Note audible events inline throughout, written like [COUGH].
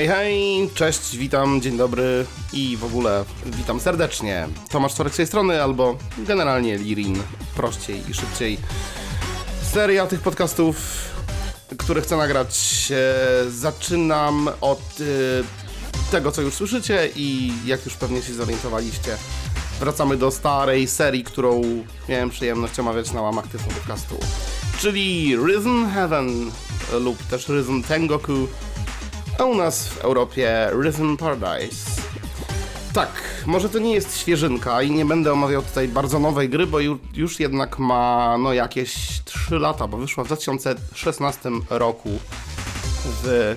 Hej, hej, cześć, witam, dzień dobry i w ogóle witam serdecznie. Tomasz Czorek z tej strony, albo generalnie Lirin, prościej i szybciej. Seria tych podcastów, które chcę nagrać, e, zaczynam od e, tego, co już słyszycie i jak już pewnie się zorientowaliście, wracamy do starej serii, którą miałem przyjemność omawiać na łamach tego podcastu, czyli Rhythm Heaven lub też Rhythm Tengoku, a u nas w Europie Rhythm Paradise. Tak, może to nie jest świeżynka i nie będę omawiał tutaj bardzo nowej gry, bo ju- już jednak ma no jakieś 3 lata, bo wyszła w 2016 roku w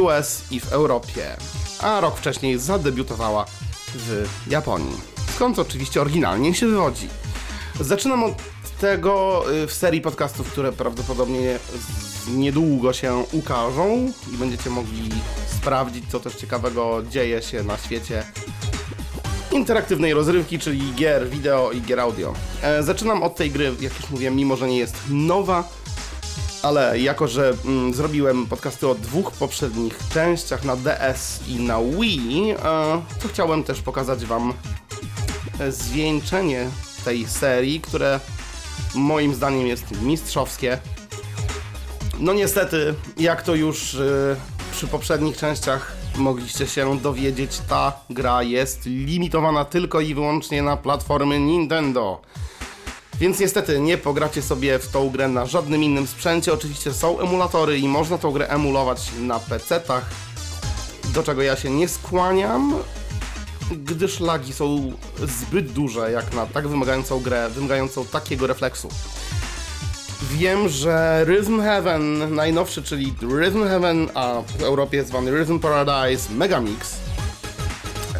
US i w Europie, a rok wcześniej zadebiutowała w Japonii. Skąd oczywiście oryginalnie się wywodzi. Zaczynam od tego y, w serii podcastów, które prawdopodobnie niedługo się ukażą i będziecie mogli sprawdzić, co też ciekawego dzieje się na świecie interaktywnej rozrywki, czyli gier wideo i gier audio. E, zaczynam od tej gry, jak już mówiłem, mimo że nie jest nowa, ale jako, że mm, zrobiłem podcasty o dwóch poprzednich częściach na DS i na Wii, e, to chciałem też pokazać Wam e, zwieńczenie tej serii, które moim zdaniem jest mistrzowskie. No niestety, jak to już y, przy poprzednich częściach mogliście się dowiedzieć, ta gra jest limitowana tylko i wyłącznie na platformy Nintendo. Więc niestety nie pogracie sobie w tą grę na żadnym innym sprzęcie. Oczywiście są emulatory i można tą grę emulować na PC-tach, do czego ja się nie skłaniam, gdyż lagi są zbyt duże jak na tak wymagającą grę, wymagającą takiego refleksu. Wiem, że Rhythm Heaven najnowszy, czyli Rhythm Heaven, a w Europie zwany Rhythm Paradise Megamix,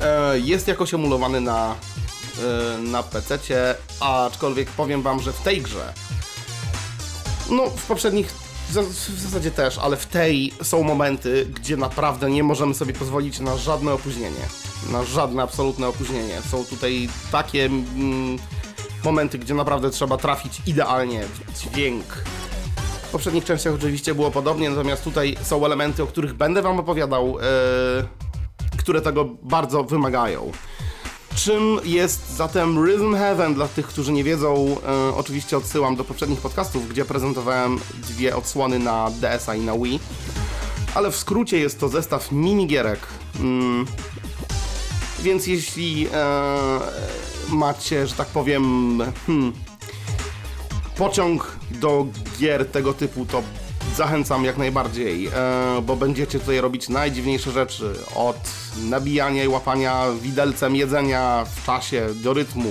e, jest jakoś emulowany na, e, na PC, aczkolwiek powiem Wam, że w tej grze, no w poprzednich w zasadzie też, ale w tej są momenty, gdzie naprawdę nie możemy sobie pozwolić na żadne opóźnienie. Na żadne absolutne opóźnienie. Są tutaj takie mm, momenty, gdzie naprawdę trzeba trafić idealnie w dźwięk. W poprzednich częściach oczywiście było podobnie, natomiast tutaj są elementy, o których będę Wam opowiadał, e, które tego bardzo wymagają. Czym jest zatem Rhythm Heaven dla tych, którzy nie wiedzą? E, oczywiście odsyłam do poprzednich podcastów, gdzie prezentowałem dwie odsłony na DS-a i na Wii. Ale w skrócie jest to zestaw minigierek. Mm, więc jeśli e, macie, że tak powiem, hmm, pociąg do gier tego typu, to zachęcam jak najbardziej, e, bo będziecie tutaj robić najdziwniejsze rzeczy. Od nabijania i łapania widelcem jedzenia w czasie do rytmu.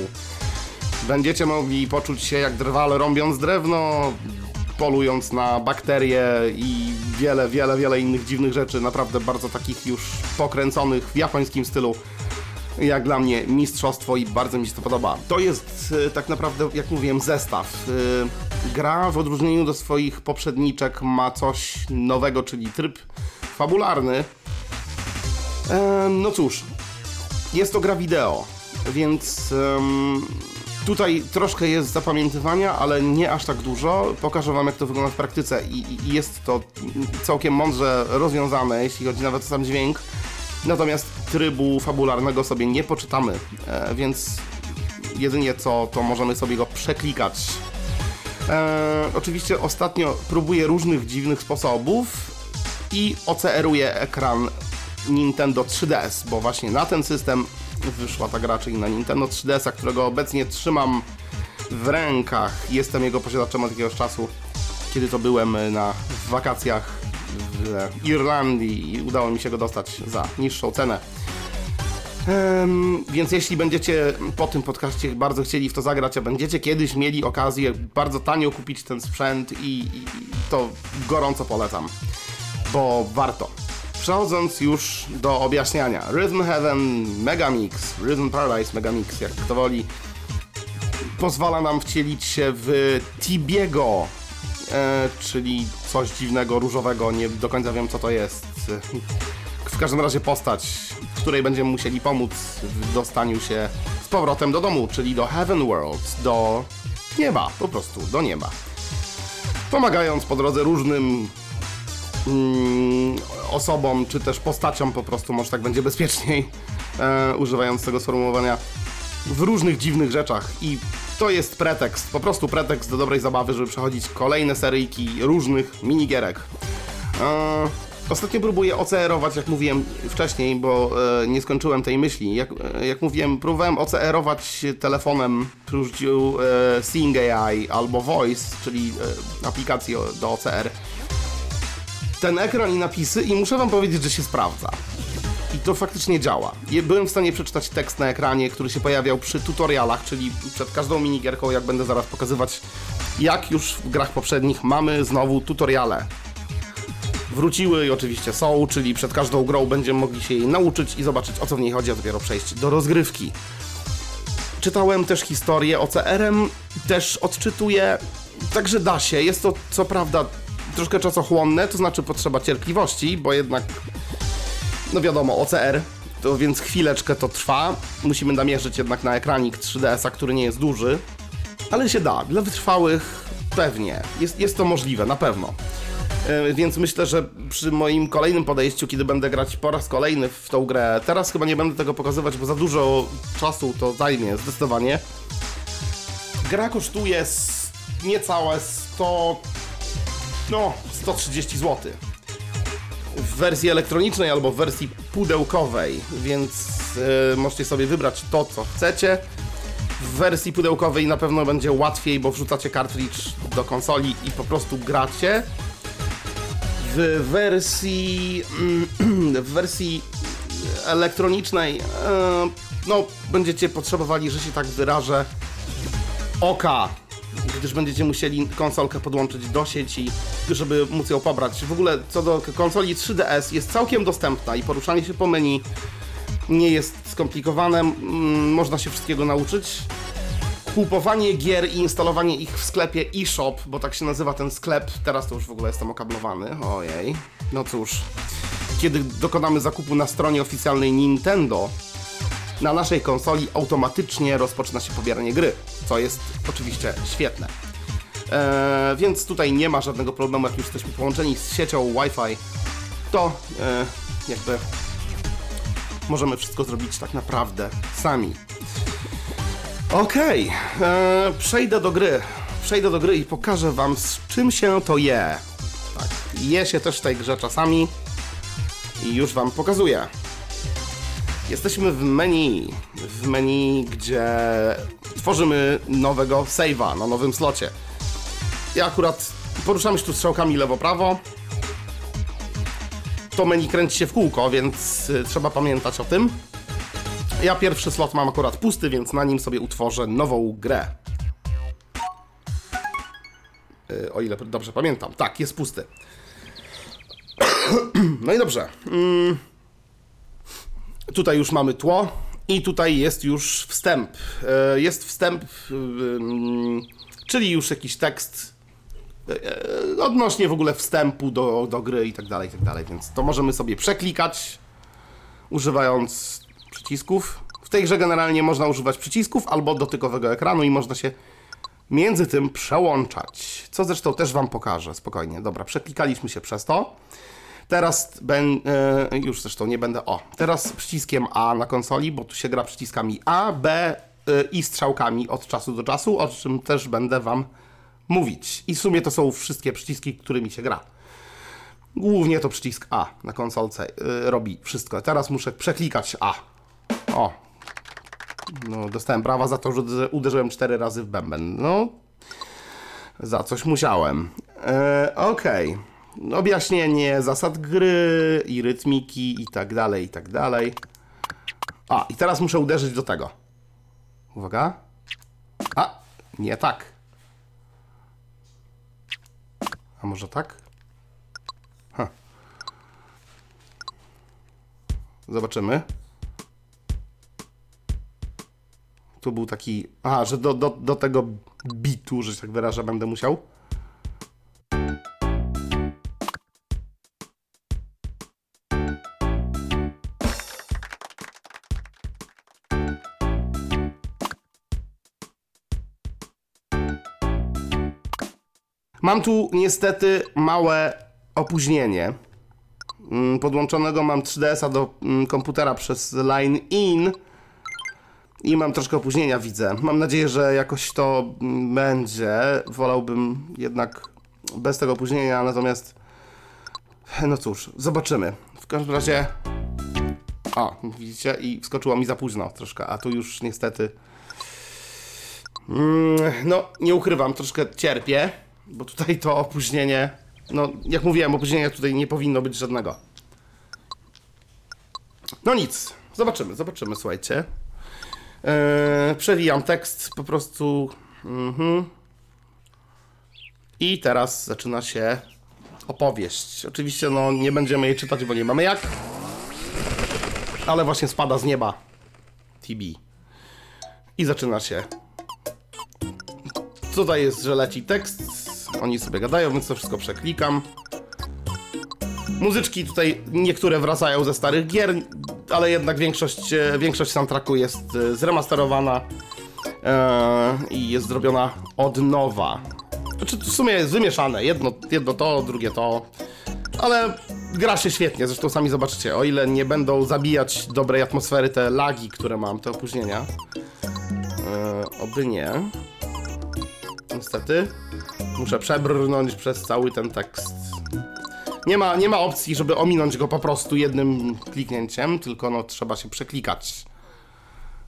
Będziecie mogli poczuć się jak drwale rąbiąc drewno, polując na bakterie i wiele, wiele, wiele innych dziwnych rzeczy. Naprawdę bardzo takich już pokręconych w japońskim stylu jak dla mnie mistrzostwo i bardzo mi się to podoba. To jest e, tak naprawdę, jak mówiłem, zestaw. E, gra w odróżnieniu do swoich poprzedniczek ma coś nowego, czyli tryb fabularny. E, no cóż, jest to gra wideo, więc tutaj troszkę jest zapamiętywania, ale nie aż tak dużo. Pokażę Wam, jak to wygląda w praktyce i, i jest to całkiem mądrze rozwiązane, jeśli chodzi nawet o sam dźwięk. Natomiast trybu fabularnego sobie nie poczytamy, e, więc jedynie co, to możemy sobie go przeklikać. E, oczywiście ostatnio próbuję różnych dziwnych sposobów i OCR-uję ekran Nintendo 3DS, bo właśnie na ten system wyszła ta gra, czyli na Nintendo 3DS-a, którego obecnie trzymam w rękach. Jestem jego posiadaczem od jakiegoś czasu, kiedy to byłem na wakacjach w Irlandii i udało mi się go dostać za niższą cenę. Em, więc jeśli będziecie po tym podcaście bardzo chcieli w to zagrać, a będziecie kiedyś mieli okazję bardzo tanio kupić ten sprzęt i, i to gorąco polecam, bo warto. Przechodząc już do objaśniania. Rhythm Heaven Megamix, Rhythm Paradise Megamix, jak kto woli, pozwala nam wcielić się w Tibiego, e, czyli coś dziwnego, różowego, nie do końca wiem co to jest. W każdym razie postać, której będziemy musieli pomóc w dostaniu się z powrotem do domu, czyli do Heaven World, do nieba, po prostu, do nieba. Pomagając po drodze różnym mm, osobom, czy też postaciom po prostu, może tak będzie bezpieczniej, e, używając tego sformułowania, w różnych dziwnych rzeczach i to jest pretekst, po prostu pretekst do dobrej zabawy, żeby przechodzić kolejne seryjki różnych minigierek. E, ostatnio próbuję OCR-ować, jak mówiłem wcześniej, bo e, nie skończyłem tej myśli. Jak, e, jak mówiłem, próbowałem OCR-ować telefonem przy użyciu e, Seeing AI albo Voice, czyli e, aplikacji do OCR. Ten ekran i napisy i muszę wam powiedzieć, że się sprawdza. I to faktycznie działa. Byłem w stanie przeczytać tekst na ekranie, który się pojawiał przy tutorialach, czyli przed każdą minigierką, jak będę zaraz pokazywać, jak już w grach poprzednich mamy znowu tutoriale. Wróciły i oczywiście są, czyli przed każdą grą będziemy mogli się jej nauczyć i zobaczyć o co w niej chodzi, a dopiero przejść do rozgrywki. Czytałem też historię OCR-em, też odczytuję, także da się. Jest to co prawda troszkę czasochłonne, to znaczy potrzeba cierpliwości, bo jednak no wiadomo, OCR, to więc chwileczkę to trwa. Musimy namierzyć jednak na ekranik 3DS-a, który nie jest duży, ale się da. Dla wytrwałych pewnie. Jest, jest to możliwe, na pewno. E, Więc myślę, że przy moim kolejnym podejściu, kiedy będę grać po raz kolejny w tą grę, teraz chyba nie będę tego pokazywać, bo za dużo czasu to zajmie, zdecydowanie. Gra kosztuje niecałe 100, no 130 zł w wersji elektronicznej albo w wersji pudełkowej, więc y, możecie sobie wybrać to, co chcecie. W wersji pudełkowej na pewno będzie łatwiej, bo wrzucacie kartridż do konsoli i po prostu gracie. W wersji [CLEARS THROAT] w wersji elektronicznej y, no będziecie potrzebowali, że się tak wyrażę, oka, gdyż będziecie musieli konsolkę podłączyć do sieci, żeby móc ją pobrać. W ogóle co do konsoli 3DS jest całkiem dostępna i poruszanie się po menu nie jest skomplikowane, mm, można się wszystkiego nauczyć. Kupowanie gier i instalowanie ich w sklepie eShop, bo tak się nazywa ten sklep, teraz to już w ogóle jestem okablowany, ojej. No cóż, kiedy dokonamy zakupu na stronie oficjalnej Nintendo, na naszej konsoli automatycznie rozpoczyna się pobieranie gry, co jest oczywiście świetne. Eee, więc tutaj nie ma żadnego problemu, jak już jesteśmy połączeni z siecią Wi-Fi, to e, jakby możemy wszystko zrobić tak naprawdę sami. Okej, eee, przejdę do gry. Przejdę do gry i pokażę wam z czym się to je. Tak, je się też w tej grze czasami i już wam pokazuję. Jesteśmy w menu, w menu, gdzie tworzymy nowego save'a na nowym slocie. Ja akurat poruszam się tu strzałkami lewo-prawo. To menu kręci się w kółko, więc y, trzeba pamiętać o tym. Ja pierwszy slot mam akurat pusty, więc na nim sobie utworzę nową grę. Y, O ile dobrze pamiętam. Tak, jest pusty. [CLEARS THROAT] No i dobrze. Mm. Tutaj już mamy tło i tutaj jest już wstęp. E, Jest wstęp, ym, czyli już jakiś tekst e, odnośnie w ogóle wstępu do, do gry i tak dalej, i tak dalej. Więc to możemy sobie przeklikać używając przycisków. W tej grze generalnie można używać przycisków albo dotykowego ekranu i można się między tym przełączać. Co zresztą też Wam pokażę, spokojnie. Dobra, przeklikaliśmy się przez to. Teraz ben, już zresztą nie będę. O, teraz przyciskiem A na konsoli, bo tu się gra przyciskami A, B e, i strzałkami od czasu do czasu, o czym też będę Wam mówić. I w sumie to są wszystkie przyciski, którymi się gra. Głównie to przycisk A na konsolce e, robi wszystko. Teraz muszę przeklikać A. O. No, dostałem brawa za to, że uderzy- uderzyłem cztery razy w bęben. No, za coś musiałem. E, Okej. Objaśnienie zasad gry i rytmiki i tak dalej, i tak dalej. A, i teraz muszę uderzyć do tego. Uwaga. A, nie tak. A może tak? Ha. Zobaczymy. Tu był taki. Aha, że do, do, do tego bitu, że się tak wyrażę, będę musiał. Mam tu niestety małe opóźnienie. Mm, Podłączonego mam 3DS-a do mm, komputera przez line in i mam troszkę opóźnienia, widzę. Mam nadzieję, że jakoś to mm, będzie. Wolałbym jednak bez tego opóźnienia, natomiast no cóż, zobaczymy. W każdym razie. O, widzicie? I wskoczyło mi za późno troszkę, a tu już niestety. No, nie ukrywam, troszkę cierpię, bo tutaj to opóźnienie. No, jak mówiłem, opóźnienia tutaj nie powinno być żadnego. No nic, zobaczymy, zobaczymy, słuchajcie. Eee, przewijam tekst po prostu. Mhm. I teraz zaczyna się opowieść. Oczywiście no, nie będziemy jej czytać, bo nie mamy jak. Ale właśnie spada z nieba TB. I zaczyna się. Tutaj jest, że leci tekst. Oni sobie gadają, więc to wszystko przeklikam. Muzyczki tutaj niektóre wracają ze starych gier, ale jednak większość, e, większość soundtracku jest e, zremasterowana e, i jest zrobiona od nowa. Znaczy w sumie jest wymieszane, jedno, jedno to, drugie to, ale gra się świetnie, zresztą sami zobaczycie, o ile nie będą zabijać dobrej atmosfery te lagi, które mam, te opóźnienia. Oby nie. Niestety. Muszę przebrnąć przez cały ten tekst. Nie ma, nie ma opcji, żeby ominąć go po prostu jednym kliknięciem, tylko no trzeba się przeklikać.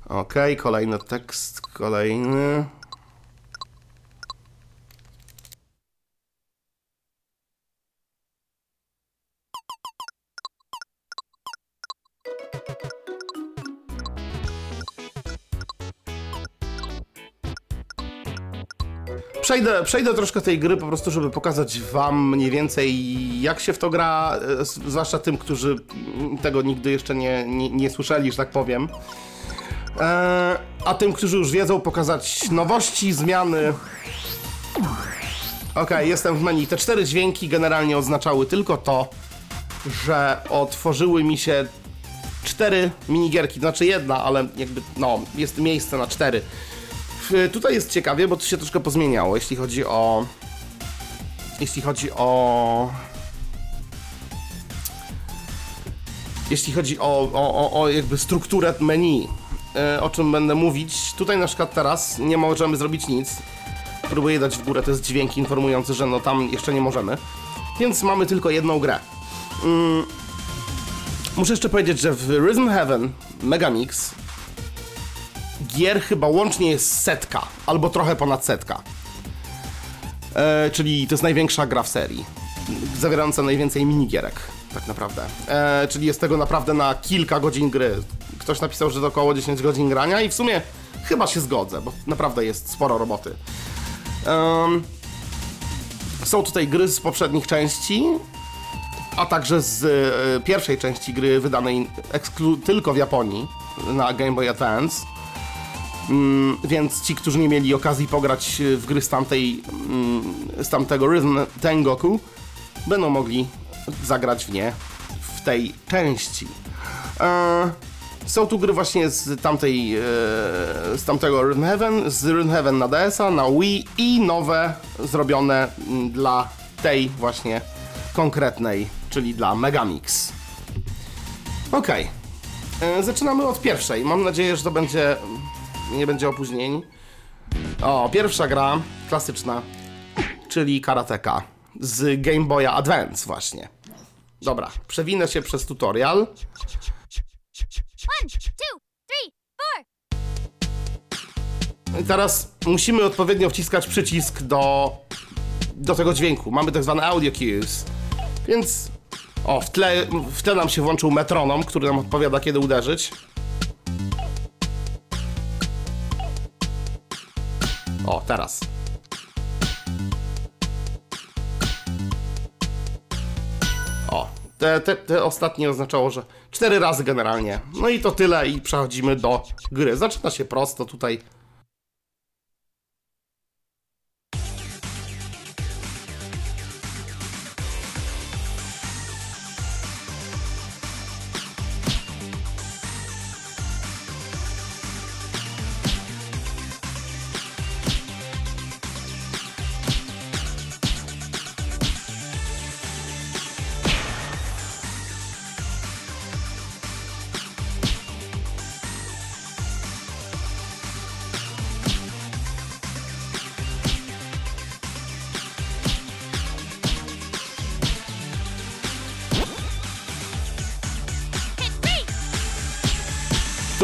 Ok, kolejny tekst, kolejny. Przejdę, przejdę troszkę tej gry po prostu, żeby pokazać wam mniej więcej jak się w to gra, e, zwłaszcza tym, którzy tego nigdy jeszcze nie, nie, nie słyszeli, że tak powiem. E, a tym, którzy już wiedzą, pokazać nowości, zmiany. Okej, jestem w menu. Te cztery dźwięki generalnie oznaczały tylko to, że otworzyły mi się cztery minigierki, znaczy jedna, ale jakby, no, jest miejsce na cztery. W- Tutaj jest ciekawie, bo to się troszkę pozmieniało, jeśli chodzi o... Jeśli chodzi o... Jeśli chodzi o, o, o, o jakby strukturę menu, e, o czym będę mówić. Tutaj na przykład teraz nie możemy zrobić nic. Próbuję dać w górę te dźwięki informujące, że no tam jeszcze nie możemy. Więc mamy tylko jedną grę. Mm. Muszę jeszcze powiedzieć, że w Rhythm Heaven Megamix gier chyba łącznie jest setka, albo trochę ponad setka. E, czyli to jest największa gra w serii, zawierająca najwięcej minigierek, tak naprawdę. E, czyli jest tego naprawdę na kilka godzin gry. Ktoś napisał, że to około 10 godzin grania i w sumie chyba się zgodzę, bo naprawdę jest sporo roboty. Em, są tutaj gry z poprzednich części, a także z e, pierwszej części gry wydanej tylko w Japonii na Game Boy Advance. Mm, więc ci, którzy nie mieli okazji pograć w gry z, tamtej, mm, z tamtego Rhythm Tengoku, będą mogli zagrać w nie w tej części. E, są tu gry właśnie z tamtej, e, z tamtego Rhythm Heaven, z Rhythm Heaven na DS-a, na Wii i nowe zrobione mm, dla tej właśnie konkretnej, czyli dla Megamix. Okej. E, Zaczynamy od pierwszej. Mam nadzieję, że to będzie. Nie będzie opóźnień. O, pierwsza gra, klasyczna, czyli karateka z Game Boya Advance, właśnie. Dobra, przewinę się przez tutorial. One, two, three, four. I teraz musimy odpowiednio wciskać przycisk do, do tego dźwięku. Mamy tak zwane audio cues. Więc o, w tle, w tle nam się włączył metronom, który nam odpowiada kiedy uderzyć. O, teraz. O, te, te, te ostatnie oznaczało, że cztery razy generalnie. No i to tyle i przechodzimy do gry. Zaczyna się prosto tutaj.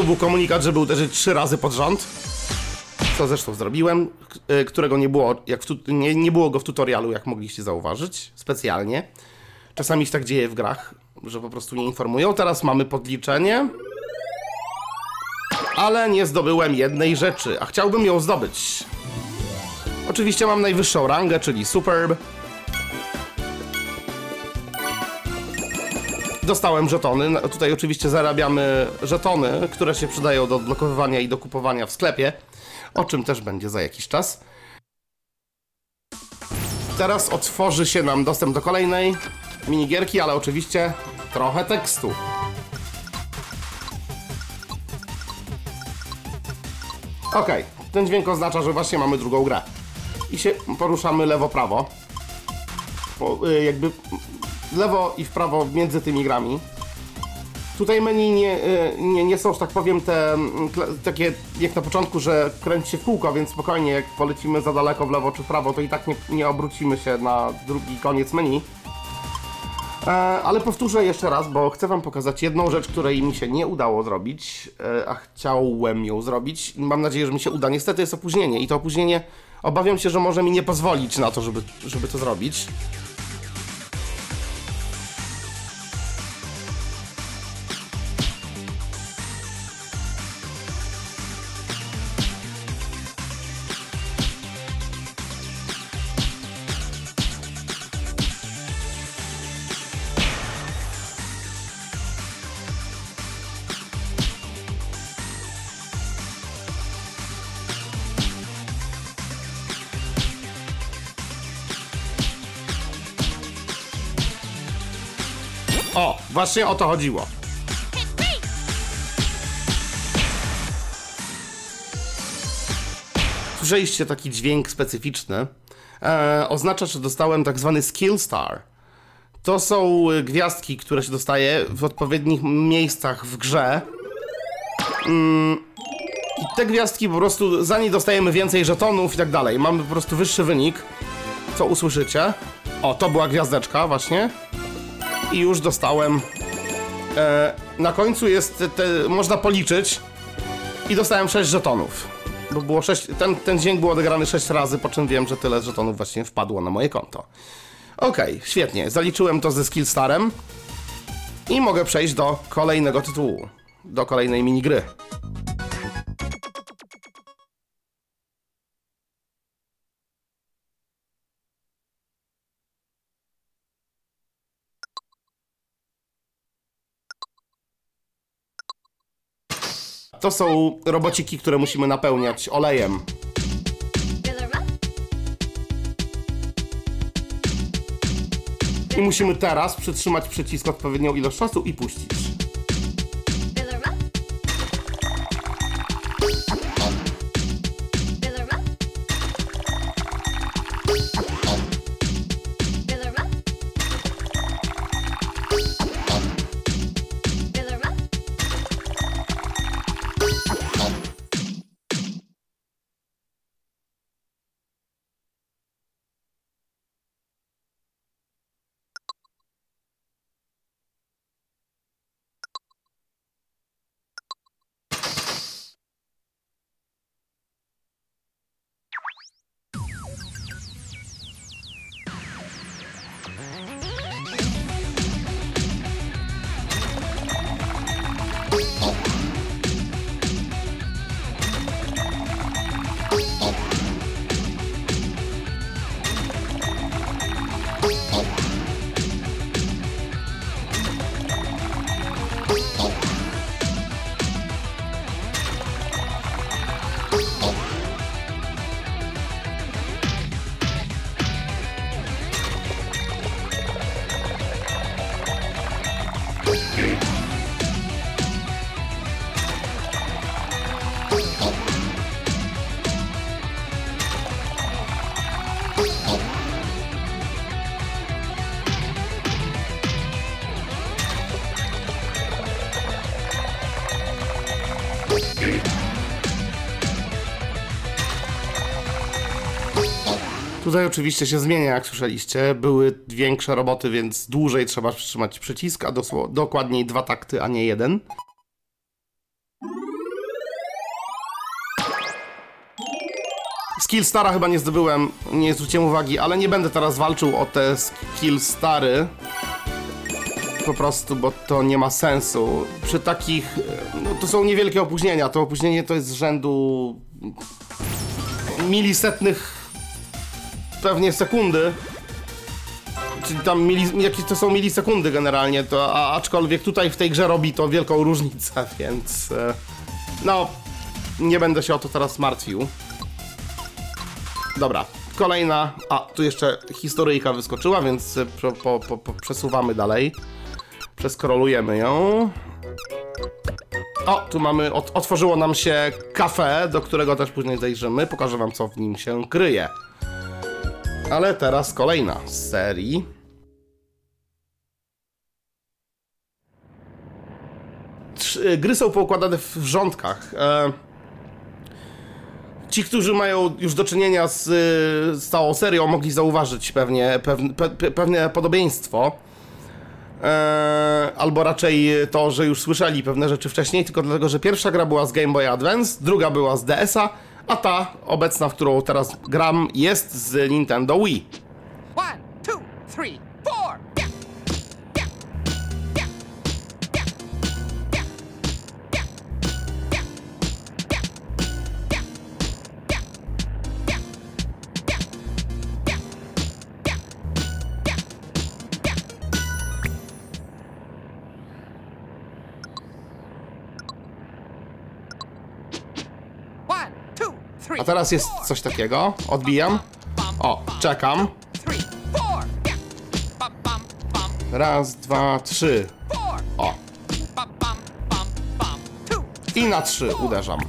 Był komunikat, żeby uderzyć trzy razy pod rząd. Co zresztą zrobiłem, y, którego nie było, jak w nie, nie było go w tutorialu, jak mogliście zauważyć, specjalnie. Czasami się tak dzieje w grach, że po prostu nie informują. Teraz mamy podliczenie. Ale nie zdobyłem jednej rzeczy, a chciałbym ją zdobyć. Oczywiście mam najwyższą rangę, czyli Superb. Dostałem żetony. Tutaj oczywiście zarabiamy żetony, które się przydają do odblokowywania i do kupowania w sklepie, o czym też będzie za jakiś czas. Teraz otworzy się nam dostęp do kolejnej minigierki, ale oczywiście trochę tekstu. Okej, ten dźwięk oznacza, że właśnie mamy drugą grę. I się poruszamy lewo-prawo. Po, jakby lewo i w prawo między tymi grami. Tutaj menu nie, y, nie, nie są, że tak powiem, te mm, takie jak na początku, że kręci się w kółko, więc spokojnie, jak polecimy za daleko w lewo czy w prawo, to i tak nie, nie obrócimy się na drugi koniec menu. E, ale powtórzę jeszcze raz, bo chcę Wam pokazać jedną rzecz, której mi się nie udało zrobić, e, a chciałem ją zrobić. Mam nadzieję, że mi się uda. Niestety jest opóźnienie i to opóźnienie obawiam się, że może mi nie pozwolić na to, żeby, żeby to zrobić. Właśnie o to chodziło. Słyszeliście taki dźwięk specyficzny? E, oznacza, że dostałem tak zwany skill star. To są y, gwiazdki, które się dostaje w odpowiednich miejscach w grze. Mm, I te gwiazdki po prostu, za nie dostajemy więcej żetonów i tak dalej. Mamy po prostu wyższy wynik, co usłyszycie. O, to była gwiazdeczka właśnie i już dostałem. E, na końcu jest, te, można policzyć i dostałem 6 żetonów. Bo było 6, ten, ten dźwięk był odegrany 6 razy, po czym wiem, że tyle żetonów właśnie wpadło na moje konto. Okej, świetnie, zaliczyłem to ze Skillstarem i mogę przejść do kolejnego tytułu, do kolejnej minigry. To są robociki, które musimy napełniać olejem. I musimy teraz przytrzymać przycisk odpowiednią ilość czasu i puścić. Tutaj oczywiście się zmienia, jak słyszeliście. Były większe roboty, więc dłużej trzeba przytrzymać przycisk, a dokładniej dwa takty, a nie jeden. Skill Stara chyba nie zdobyłem, nie zwróciłem uwagi, ale nie będę teraz walczył o te Skill Stary. Po prostu, bo to nie ma sensu. Przy takich, no to są niewielkie opóźnienia. To opóźnienie to jest z rzędu milisetnych pewnie sekundy. Czyli tam mili, jakieś to są milisekundy generalnie, to, a, aczkolwiek tutaj w tej grze robi to wielką różnicę, [LAUGHS] więc e, no, nie będę się o to teraz martwił. Dobra, kolejna, a tu jeszcze historyjka wyskoczyła, więc e, po, po, po, przesuwamy dalej. Przeskrolujemy ją. O, tu mamy, ot, otworzyło nam się kafe, do którego też później zajrzymy. Pokażę wam, co w nim się kryje. Ale teraz kolejna z serii. Trzy, gry są poukładane w rządkach. E, ci, którzy mają już do czynienia z, z całą serią, mogli zauważyć pewnie, pewne, pe, pewne podobieństwo. Albo raczej to, że już słyszeli pewne rzeczy wcześniej, tylko dlatego, że pierwsza gra była z Game Boy Advance, druga była z DS-a, a ta obecna, w którą teraz gram, jest z Nintendo Wii. One, two, three, teraz jest coś takiego. Odbijam. O, czekam. Raz, dwa, trzy. O. I na trzy uderzam.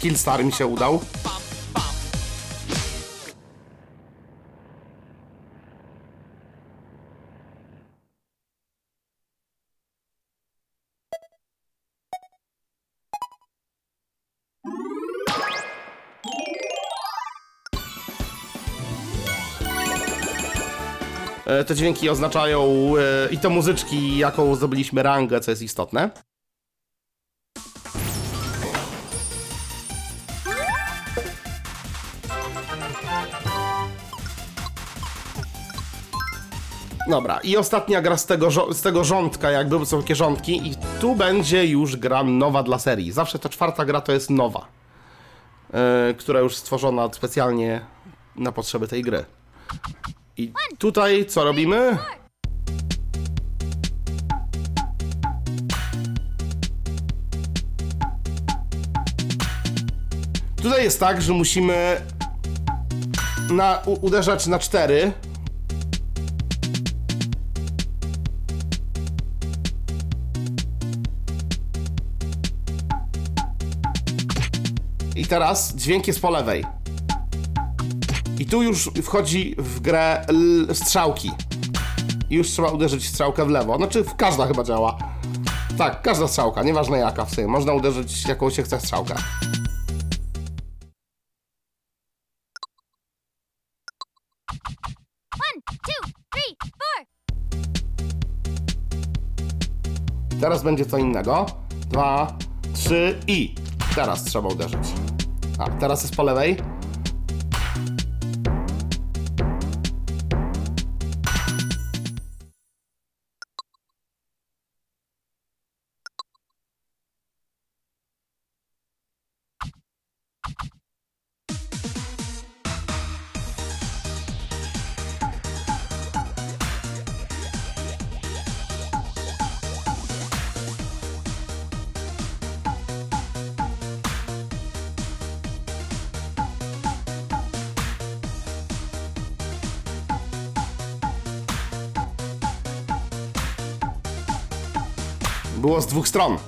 Skill star mi się udał. E, Te dźwięki oznaczają e, i to muzyczki, jaką zdobyliśmy rangę, co jest istotne. Dobra, i ostatnia gra z tego, z tego rządka, jakby są takie rządki, i tu będzie już gra nowa dla serii. Zawsze ta czwarta gra to jest nowa, e, która już stworzona specjalnie na potrzeby tej gry. I tutaj co robimy? Tutaj jest tak, że musimy na, uderzać na cztery. Teraz dźwięk jest po lewej. I tu już wchodzi w grę strzałki. I już trzeba uderzyć strzałkę w lewo. Znaczy, każda chyba działa. Tak, każda strzałka, nieważne jaka w sumie. Można uderzyć jaką się chce strzałkę. Teraz będzie co innego. Dwa, trzy i. Teraz trzeba uderzyć. A, teraz jest po lewej. Było z dwóch stron.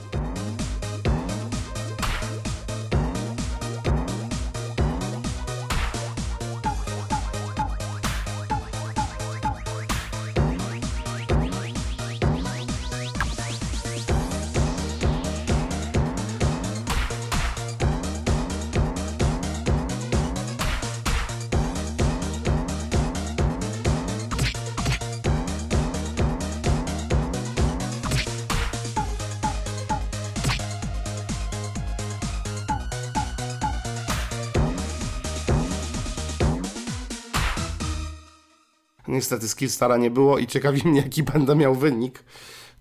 Niestety Skillstara nie było i ciekawi mnie, jaki będę miał wynik.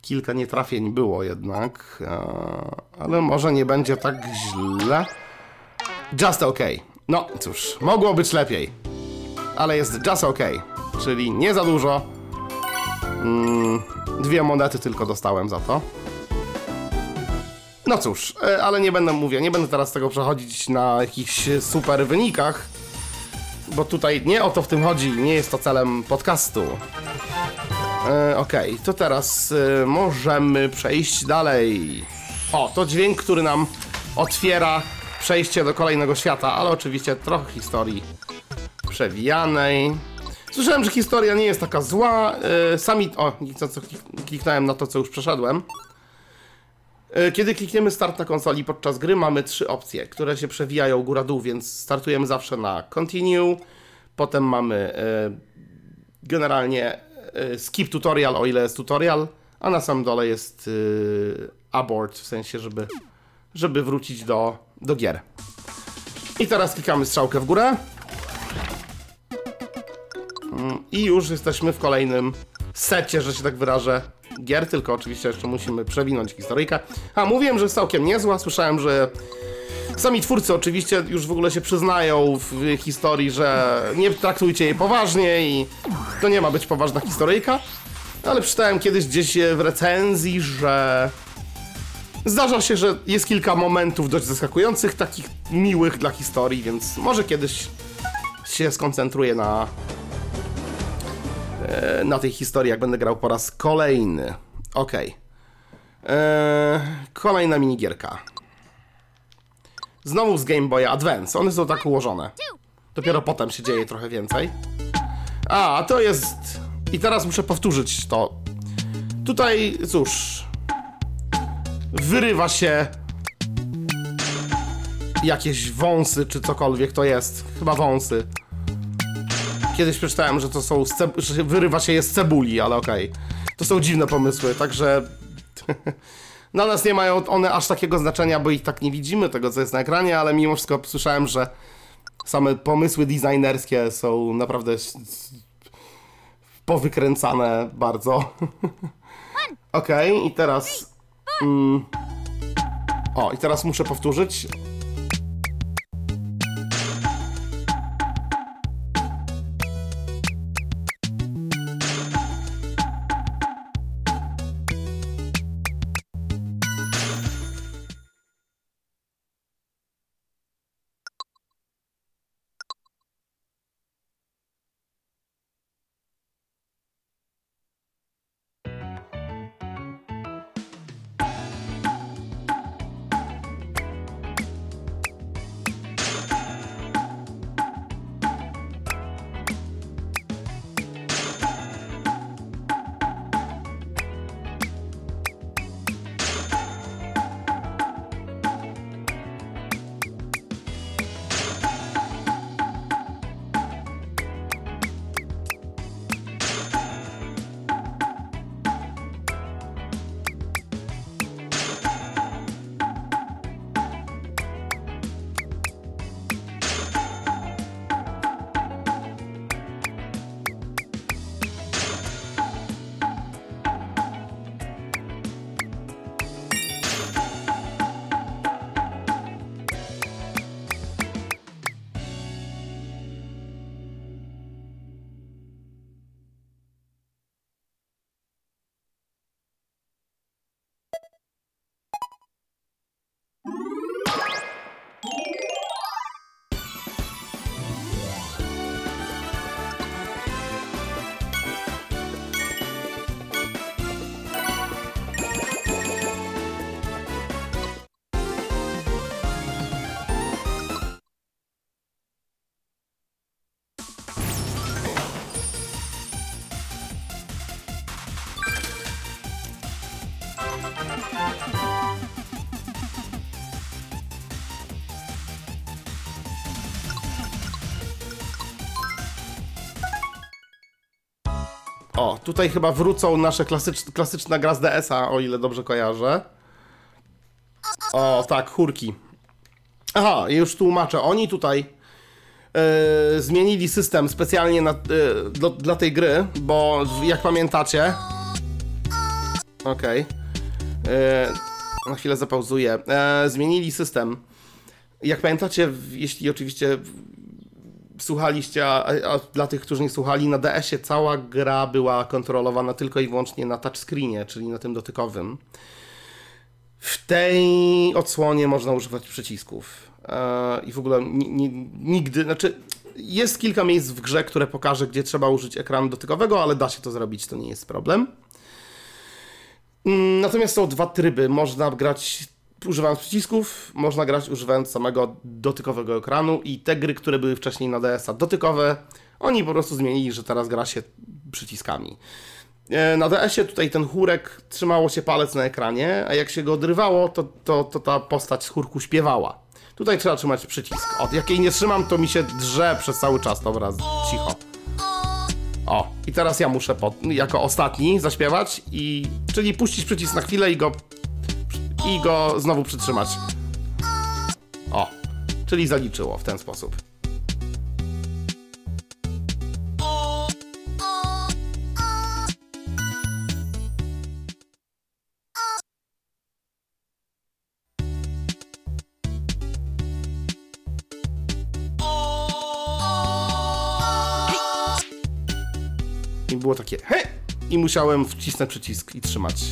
Kilka nietrafień było jednak, e, ale może nie będzie tak źle. Just OK. No cóż, mogło być lepiej, ale jest just OK, czyli nie za dużo. Mm, dwie monety tylko dostałem za to. No cóż, e, ale nie będę mówię, nie będę teraz tego przechodzić na jakichś super wynikach bo tutaj nie o to w tym chodzi, nie jest to celem podcastu. E, Okej, to teraz e, możemy przejść dalej. O, to dźwięk, który nam otwiera przejście do kolejnego świata, ale oczywiście trochę historii przewijanej. Słyszałem, że historia nie jest taka zła. E, sami. O, kliknąłem na to, co już przeszedłem. E, Kiedy klikniemy start na konsoli podczas gry, mamy trzy opcje, które się przewijają góra-dół, więc startujemy zawsze na continue, potem mamy e, generalnie e, skip tutorial, o ile jest tutorial, a na samym dole jest abort, w sensie, żeby, żeby wrócić do, do gier. I teraz klikamy strzałkę w górę. Mm, I już jesteśmy w kolejnym secie, że się tak wyrażę, gier, tylko oczywiście jeszcze musimy przewinąć historyjkę. A, mówiłem, że jest całkiem niezła, słyszałem, że sami twórcy oczywiście już w ogóle się przyznają w historii, że nie traktujcie jej poważnie i to nie ma być poważna historyjka, ale przeczytałem kiedyś gdzieś w recenzji, że zdarza się, że jest kilka momentów dość zaskakujących, takich miłych dla historii, więc może kiedyś się skoncentruję na na tej historii, jak będę grał po raz kolejny. Okej. Eee, Kolejna minigierka. Znowu z Game Boya Advance. One są tak ułożone. Dopiero potem się dzieje trochę więcej. A to jest... I teraz muszę powtórzyć to. Tutaj, cóż... Wyrywa się... Jakieś wąsy, czy cokolwiek to jest. Chyba wąsy. Kiedyś przeczytałem, że to są. że wyrywa się je z cebuli, ale okej. To są dziwne pomysły, także. [LAUGHS] Na nas nie mają one aż takiego znaczenia, bo ich tak nie widzimy, tego co jest na ekranie, ale mimo wszystko słyszałem, że same pomysły designerskie są naprawdę powykręcane bardzo. [LAUGHS] Okej, i teraz. Mm, o, i teraz muszę powtórzyć. O, tutaj chyba wrócą nasze klasycz, klasyczna gra z DS-a, o ile dobrze kojarzę. O, tak, chórki. Aha, już tłumaczę. Oni tutaj e, zmienili system specjalnie na, e, do, dla tej gry, bo jak pamiętacie... Okej. E, Na chwilę zapauzuję. Zmienili system. Jak pamiętacie, jeśli oczywiście słuchaliście, a, a dla tych, którzy nie słuchali, na DS-ie cała gra była kontrolowana tylko i wyłącznie na touchscreenie, czyli na tym dotykowym. W tej odsłonie można używać przycisków. E, I w ogóle ni, ni, nigdy, znaczy jest kilka miejsc w grze, które pokaże, gdzie trzeba użyć ekranu dotykowego, ale da się to zrobić, to nie jest problem. Mm, Natomiast są dwa tryby. Można grać używając przycisków, można grać używając samego dotykowego ekranu i te gry, które były wcześniej na DS-a dotykowe, oni po prostu zmienili, że teraz gra się przyciskami. E, Na DS-ie tutaj ten chórek trzymało się palec na ekranie, a jak się go odrywało, to, to, to ta postać z chórku śpiewała. Tutaj trzeba trzymać przycisk. Od jak jej nie trzymam, to mi się drze przez cały czas. Dobra, cicho. O, i teraz ja muszę pod, jako ostatni zaśpiewać, i, czyli puścić przycisk na chwilę i go, i go znowu przytrzymać. O, czyli zaliczyło w ten sposób. I było takie he! I musiałem wcisnąć przycisk i trzymać.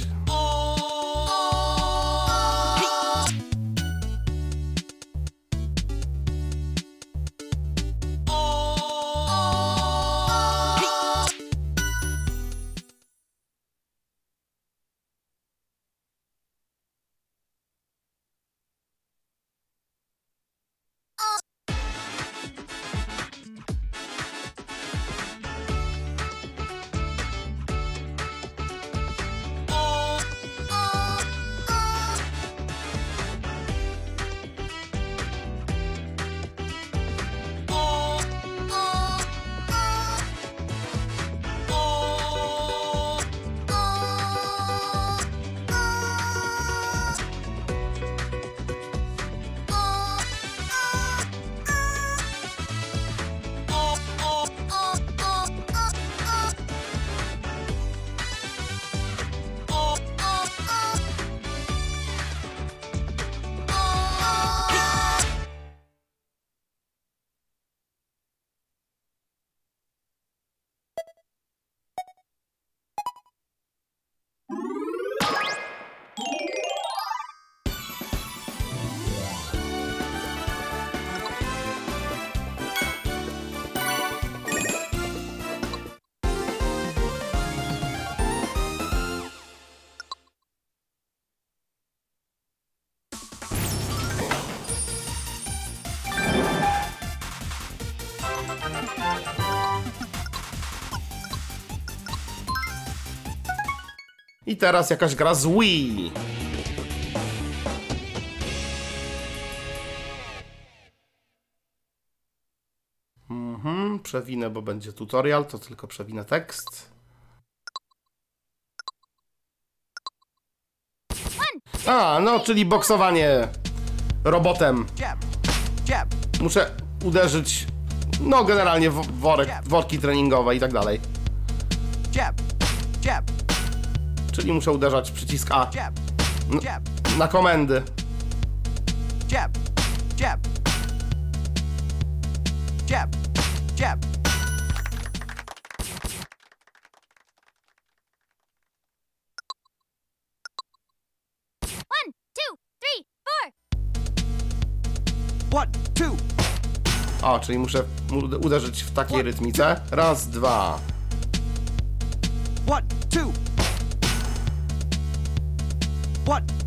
I teraz jakaś gra z Wii. Mhm, przewinę, bo będzie tutorial, to tylko przewinę tekst. A, no, czyli boksowanie robotem. Muszę uderzyć, no generalnie worek, worki treningowe i tak dalej. Jab. Jab. Czyli muszę uderzać przycisk A Jab. Jab. na komendy. Jab. Jab. Jab. Jab. One, two, three, four. One, two. O, czyli muszę uderzyć w takiej rytmice. Raz, dwa. One, two.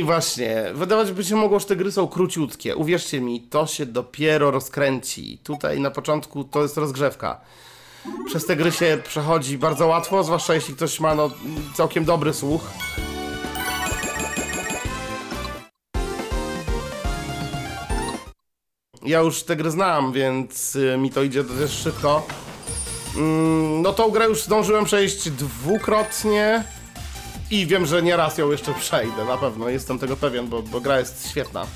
I właśnie, wydawać by się mogło, że te gry są króciutkie. Uwierzcie mi, to się dopiero rozkręci. Tutaj na początku to jest rozgrzewka. Przez te gry się przechodzi bardzo łatwo, zwłaszcza jeśli ktoś ma no, całkiem dobry słuch. Ja już tę grę znam, więc y, mi to idzie dość szybko. Mm, no tą grę już zdążyłem przejść dwukrotnie. I wiem, że nieraz ją jeszcze przejdę, na pewno, jestem tego pewien, bo, bo gra jest świetna.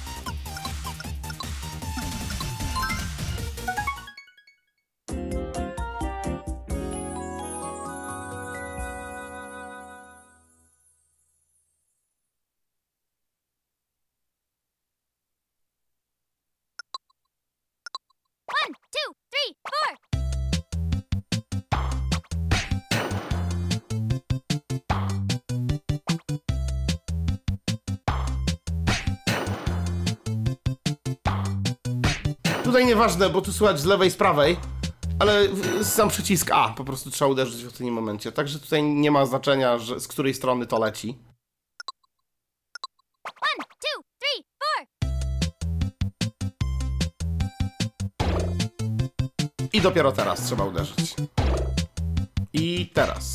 Nieważne, bo tu słychać z lewej, z prawej, ale sam przycisk A po prostu trzeba uderzyć w odpowiednim momencie. Także tutaj nie ma znaczenia, że z której strony to leci. One, two, three, four. I dopiero teraz trzeba uderzyć. I teraz.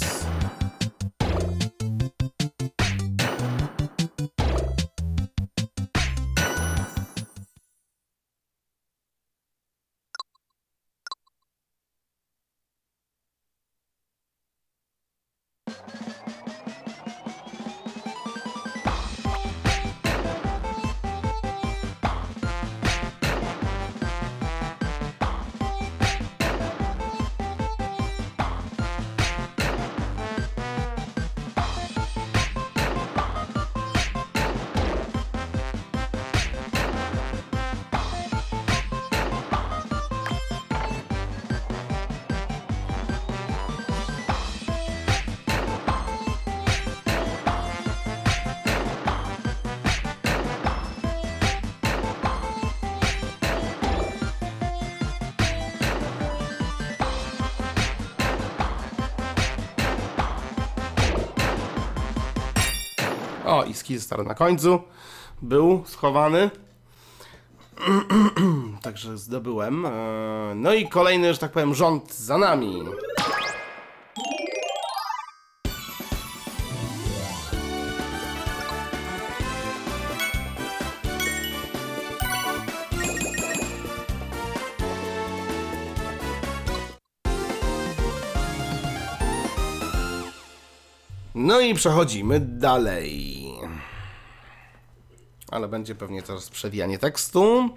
O, i skill star na końcu był schowany. [CLEARS THROAT] Także zdobyłem. Eee, No i kolejny, że tak powiem, rząd za nami. No i przechodzimy dalej. Ale będzie pewnie teraz przewijanie tekstu.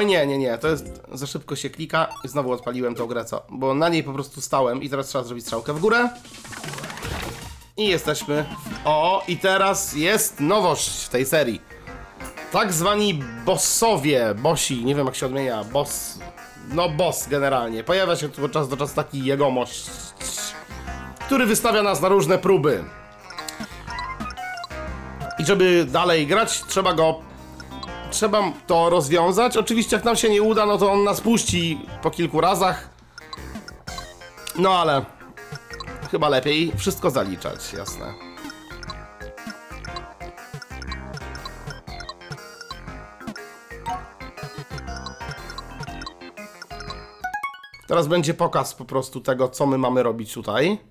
Oj nie, nie, nie, to jest za szybko się klika i znowu odpaliłem tą grę, co? Bo na niej po prostu stałem i teraz trzeba zrobić strzałkę w górę. I jesteśmy. O, i teraz jest nowość w tej serii. Tak zwani bossowie, bosi, nie wiem jak się odmienia, boss, no boss generalnie. Pojawia się tu od czasu do czasu taki jegomość, który wystawia nas na różne próby. I żeby dalej grać, trzeba go trzeba to rozwiązać. Oczywiście, jak nam się nie uda, no to on nas puści po kilku razach. No ale chyba lepiej wszystko zaliczać, jasne. Teraz będzie pokaz po prostu tego, co my mamy robić tutaj.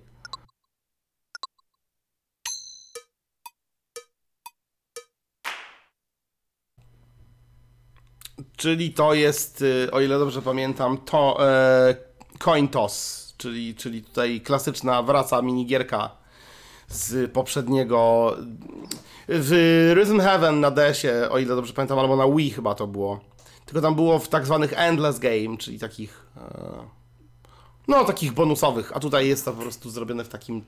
Czyli to jest, y, o ile dobrze pamiętam, to e, coin toss, czyli, czyli tutaj klasyczna wraca minigierka z poprzedniego w Rhythm Heaven na DS-ie, o ile dobrze pamiętam, albo na Wii chyba to było. Tylko tam było w tak zwanych endless game, czyli takich e, no takich bonusowych, a tutaj jest to po prostu zrobione w takim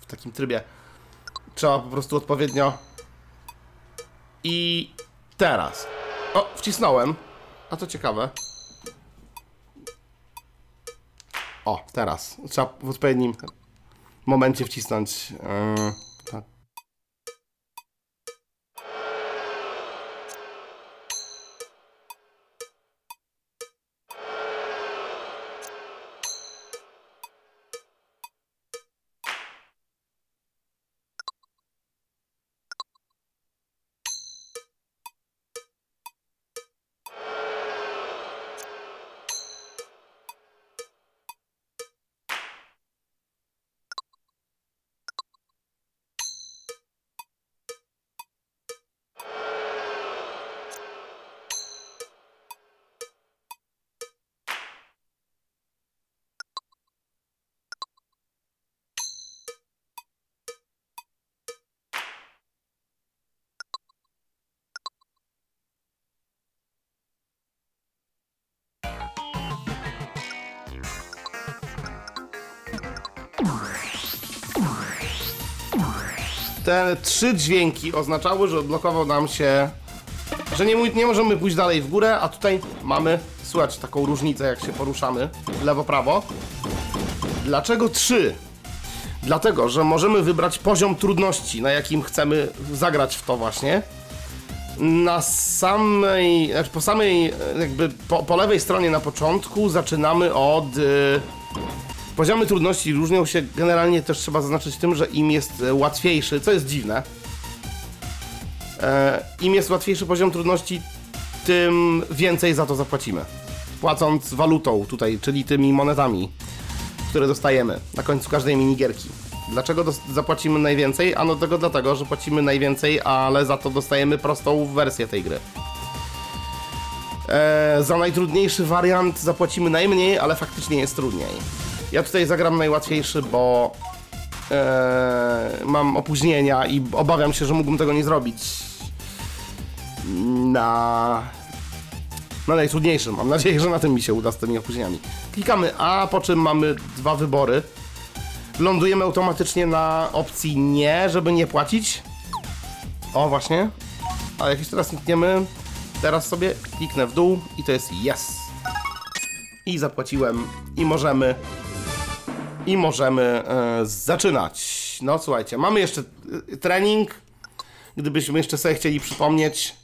w takim trybie. Trzeba po prostu odpowiednio i teraz. O, wcisnąłem. A to ciekawe. O, teraz. Trzeba w odpowiednim momencie wcisnąć. Yy, Te trzy dźwięki oznaczały, że odblokował nam się, że nie, nie możemy pójść dalej w górę, a tutaj mamy, słuchać taką różnicę, jak się poruszamy lewo-prawo. Dlaczego trzy? Dlatego, że możemy wybrać poziom trudności, na jakim chcemy zagrać w to właśnie. Na samej, znaczy po samej, jakby po, po lewej stronie na początku zaczynamy od... y, Poziomy trudności różnią się generalnie też trzeba zaznaczyć tym, że im jest e, łatwiejszy, co jest dziwne, e, im jest łatwiejszy poziom trudności, tym więcej za to zapłacimy. Płacąc walutą tutaj, czyli tymi monetami, które dostajemy na końcu każdej minigierki. Dlaczego zapłacimy najwięcej? Ano tego dlatego, że płacimy najwięcej, ale za to dostajemy prostą wersję tej gry. E, za najtrudniejszy wariant zapłacimy najmniej, ale faktycznie jest trudniej. Ja tutaj zagram najłatwiejszy, bo e, mam opóźnienia i obawiam się, że mógłbym tego nie zrobić na, na najtrudniejszym. Mam nadzieję, że na tym mi się uda z tymi opóźnieniami. Klikamy A, po czym mamy dwa wybory. Lądujemy automatycznie na opcji nie, żeby nie płacić. O, właśnie. A jak już teraz klikniemy, teraz sobie kliknę w dół i to jest yes. I zapłaciłem i możemy i możemy e, zaczynać. No słuchajcie, mamy jeszcze e, trening. Gdybyśmy jeszcze sobie chcieli przypomnieć.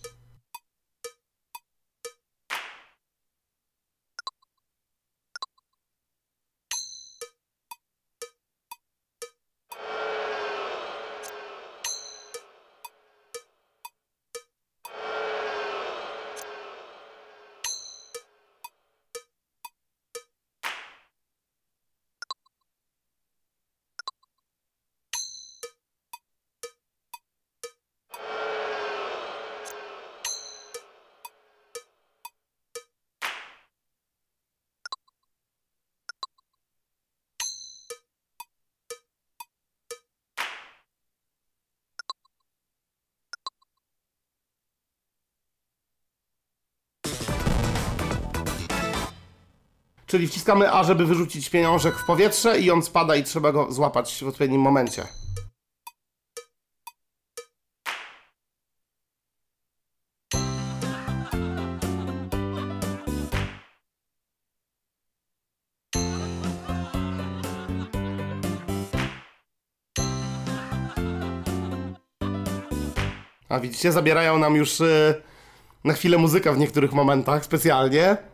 Czyli wciskamy A, żeby wyrzucić pieniążek w powietrze i on spada i trzeba go złapać w odpowiednim momencie. A widzicie, zabierają nam już y, na chwilę muzykę w niektórych momentach specjalnie.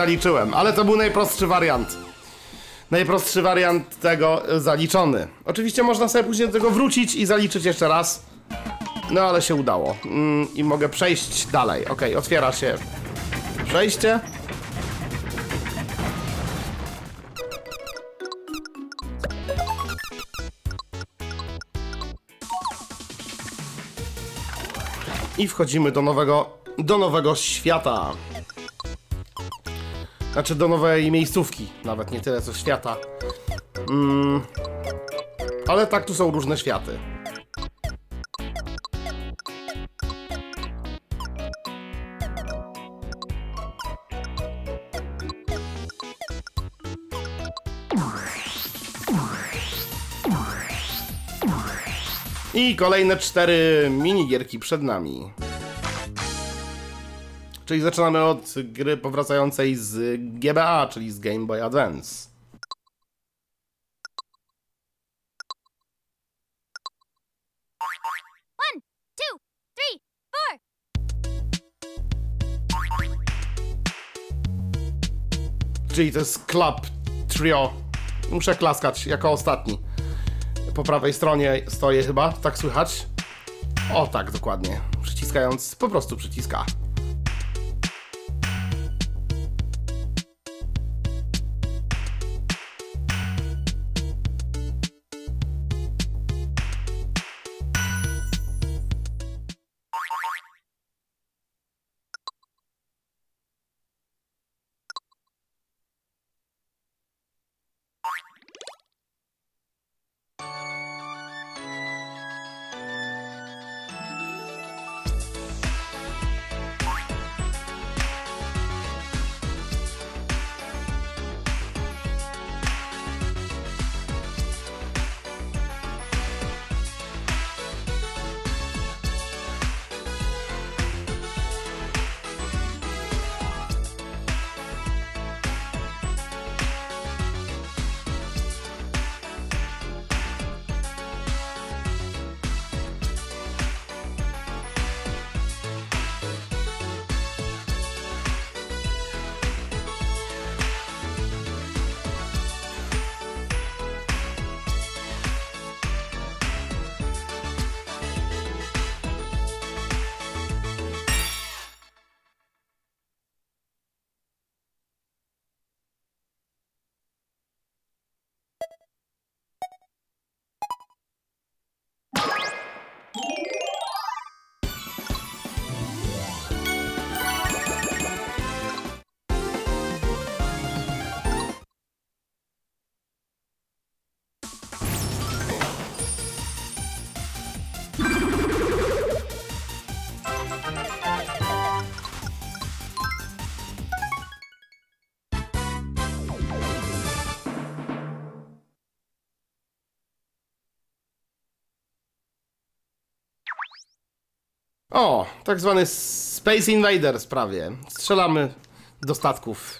Zaliczyłem, ale to był najprostszy wariant. Najprostszy wariant tego e, zaliczony. Oczywiście można sobie później do tego wrócić i zaliczyć jeszcze raz. No ale się udało. Mm, I mogę przejść dalej. Ok, otwiera się przejście. I wchodzimy do nowego, do nowego świata. Znaczy do nowej miejscówki, nawet nie tyle co świata. Mm, ale tak, tu są różne światy. I kolejne cztery minigierki przed nami. Czyli zaczynamy od gry powracającej z GBA, czyli z Game Boy Advance. One, two, three, four. Czyli to jest Club Trio. Muszę klaskać jako ostatni. Po prawej stronie stoję chyba, tak słychać? O tak, dokładnie. Przyciskając, po prostu przyciska. O, tak zwany Space Invaders prawie. Strzelamy do statków.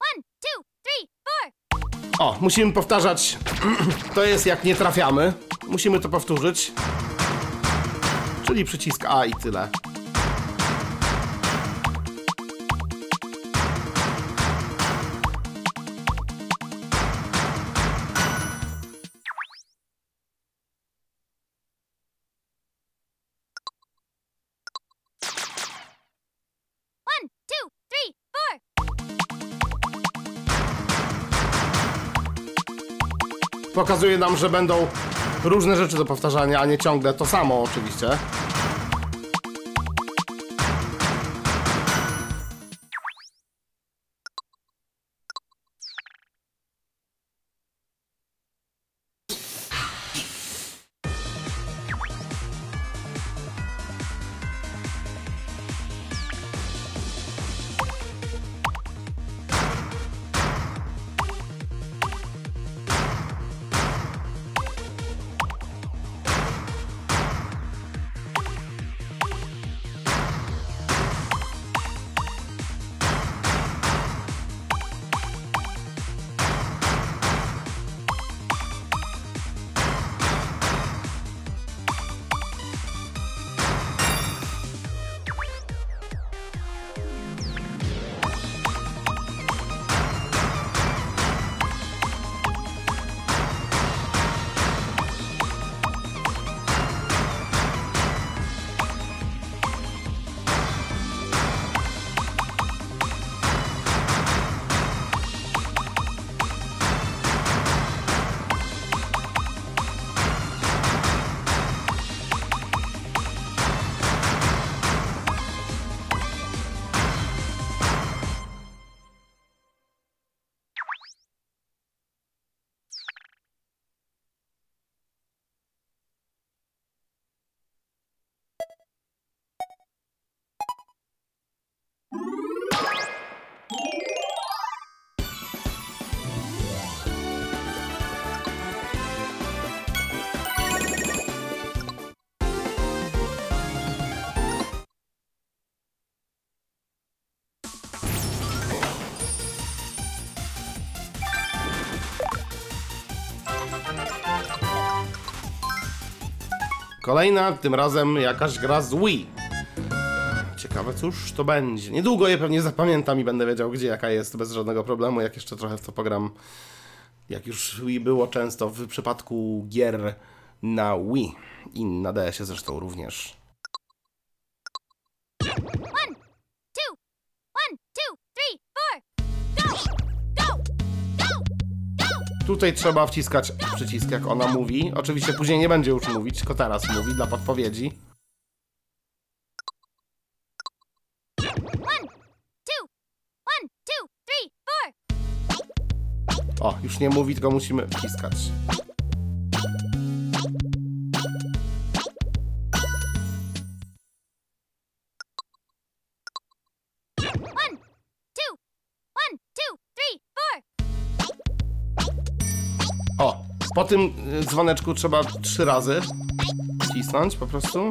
One, two, three, four. O, musimy powtarzać. [CLEARS THROAT] To jest jak nie trafiamy. Musimy to powtórzyć. Czyli przycisk A i tyle. Pokazuje nam, że będą różne rzeczy do powtarzania, a nie ciągle to samo oczywiście. Kolejna, tym razem jakaś gra z Wii. Ciekawe, cóż to będzie. Niedługo je pewnie zapamiętam i będę wiedział, gdzie jaka jest bez żadnego problemu, jak jeszcze trochę w to pogram. Jak już Wii było często w przypadku gier na Wii i na DS-ie zresztą również. Tutaj trzeba wciskać przycisk, jak ona mówi. Oczywiście później nie będzie już mówić, tylko teraz mówi dla podpowiedzi. O, już nie mówi, tylko musimy wciskać. Po tym y, dzwoneczku trzeba trzy razy wcisnąć po prostu.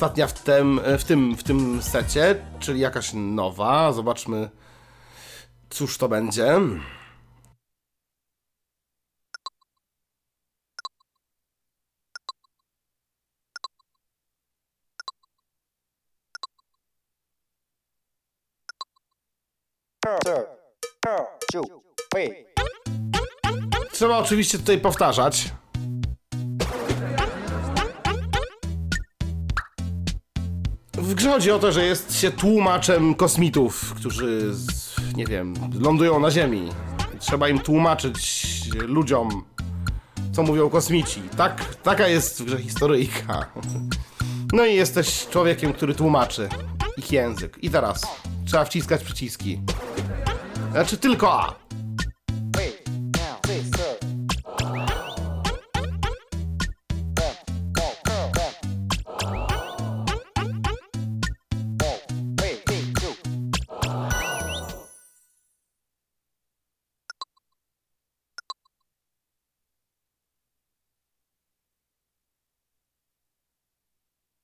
Ostatnia w tym, w tym, w tym secie, czyli jakaś nowa. Zobaczmy, cóż to będzie. Trzeba oczywiście tutaj powtarzać. Grze chodzi o to, że jest się tłumaczem kosmitów, którzy, nie wiem, lądują na Ziemi. Trzeba im tłumaczyć ludziom, co mówią kosmici. Tak, taka jest w grze historyjka. No i jesteś człowiekiem, który tłumaczy ich język. I teraz trzeba wciskać przyciski. Znaczy tylko A.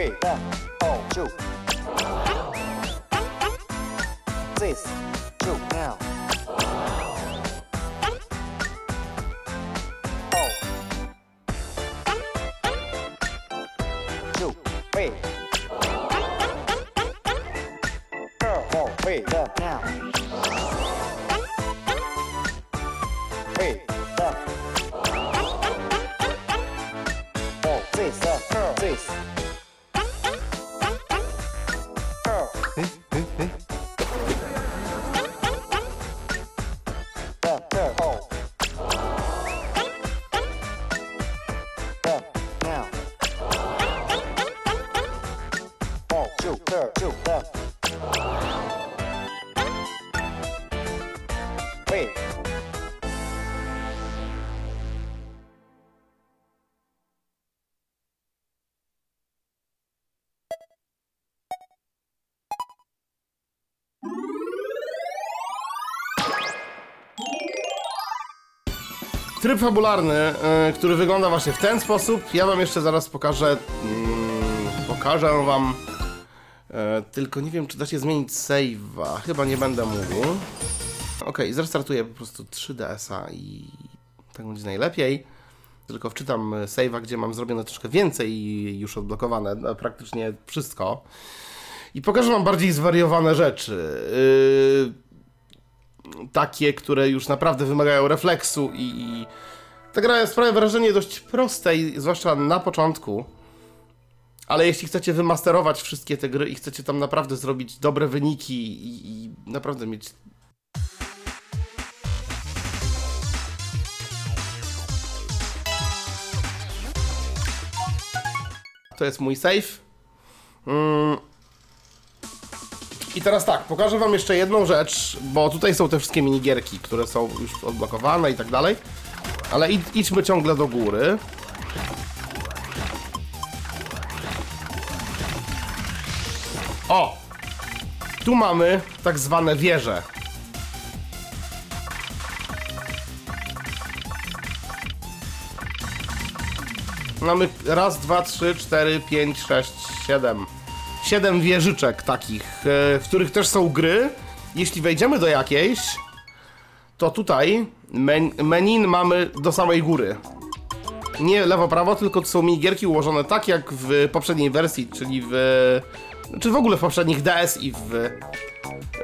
Three, left, oh, two. This, two, now. Tryb fabularny, e, który wygląda właśnie w ten sposób. Ja wam jeszcze zaraz pokażę. Mm, pokażę wam. E, tylko nie wiem, czy da się zmienić save'a. Chyba nie będę mówił. Okej, zrestartuję po prostu 3DS-a i tak będzie najlepiej. Tylko wczytam e, save'a, gdzie mam zrobione troszkę więcej i już odblokowane no, praktycznie wszystko. I pokażę wam bardziej zwariowane rzeczy. Yy, takie, które już naprawdę wymagają refleksu i, i ta gra sprawia wrażenie dość prostej, zwłaszcza na początku. Ale jeśli chcecie wymasterować wszystkie te gry i chcecie tam naprawdę zrobić dobre wyniki i, i naprawdę mieć To jest mój save. Mm. I teraz tak, pokażę wam jeszcze jedną rzecz, bo tutaj są te wszystkie minigierki, które są już odblokowane i tak dalej. Ale id idźmy ciągle do góry. O! Tu mamy tak zwane wieże. Mamy raz, dwa, trzy, cztery, pięć, sześć, siedem. Siedem wieżyczek takich, e, w których też są gry. Jeśli wejdziemy do jakiejś, to tutaj men menu mamy do samej góry. Nie lewo-prawo, tylko to są minigierki ułożone tak jak w poprzedniej wersji, czyli w... czy w ogóle w poprzednich DS i w...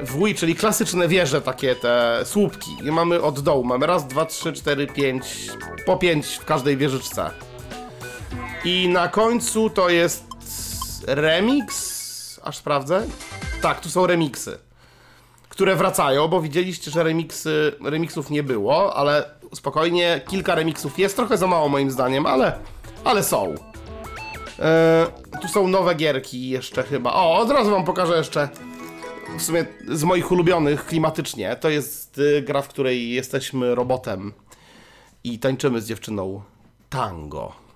W Wii, czyli klasyczne wieże, takie te słupki. I mamy od dołu. Mamy raz, dwa, trzy, cztery, pięć. Po pięć w każdej wieżyczce. I na końcu to jest remix. Aż sprawdzę. Tak, tu są remiksy. Które wracają, bo widzieliście, że remiksy, remiksów nie było, ale spokojnie, kilka remiksów jest, trochę za mało moim zdaniem, ale, ale są. E, tu są nowe gierki jeszcze chyba. O, od razu wam pokażę jeszcze w sumie z moich ulubionych klimatycznie. To jest y, gra, w której jesteśmy robotem i tańczymy z dziewczyną tango.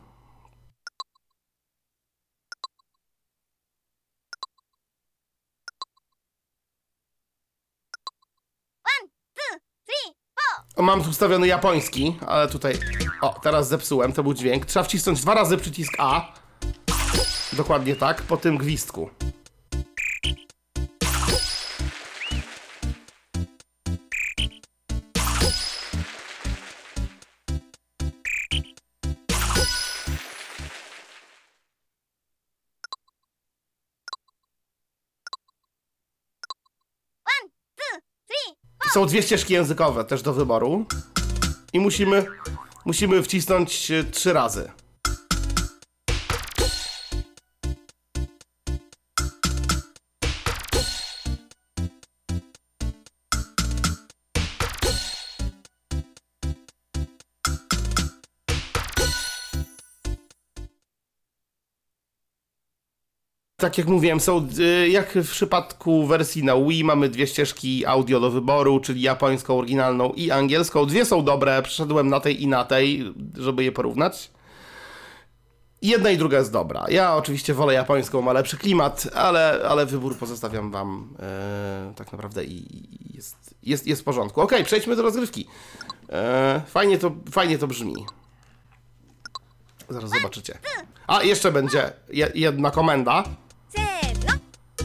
One, two, three, four. O, Mam tu ustawiony japoński, ale tutaj. O, teraz zepsułem, to był dźwięk. Trzeba wcisnąć dwa razy przycisk A. Dokładnie tak, po tym gwizdku. Są dwie ścieżki językowe też do wyboru. I musimy, musimy wcisnąć e, trzy razy. Tak jak mówiłem, są y, jak w przypadku wersji na Wii mamy dwie ścieżki audio do wyboru, czyli japońską oryginalną i angielską. Dwie są dobre, przeszedłem na tej i na tej, żeby je porównać. Jedna i druga jest dobra. Ja oczywiście wolę japońską, ma lepszy klimat, ale, ale wybór pozostawiam wam e, tak naprawdę i jest, jest, jest w porządku. Okej, przejdźmy do rozgrywki. E, fajnie, to, fajnie to brzmi. Zaraz zobaczycie. A, jeszcze będzie je, jedna komenda.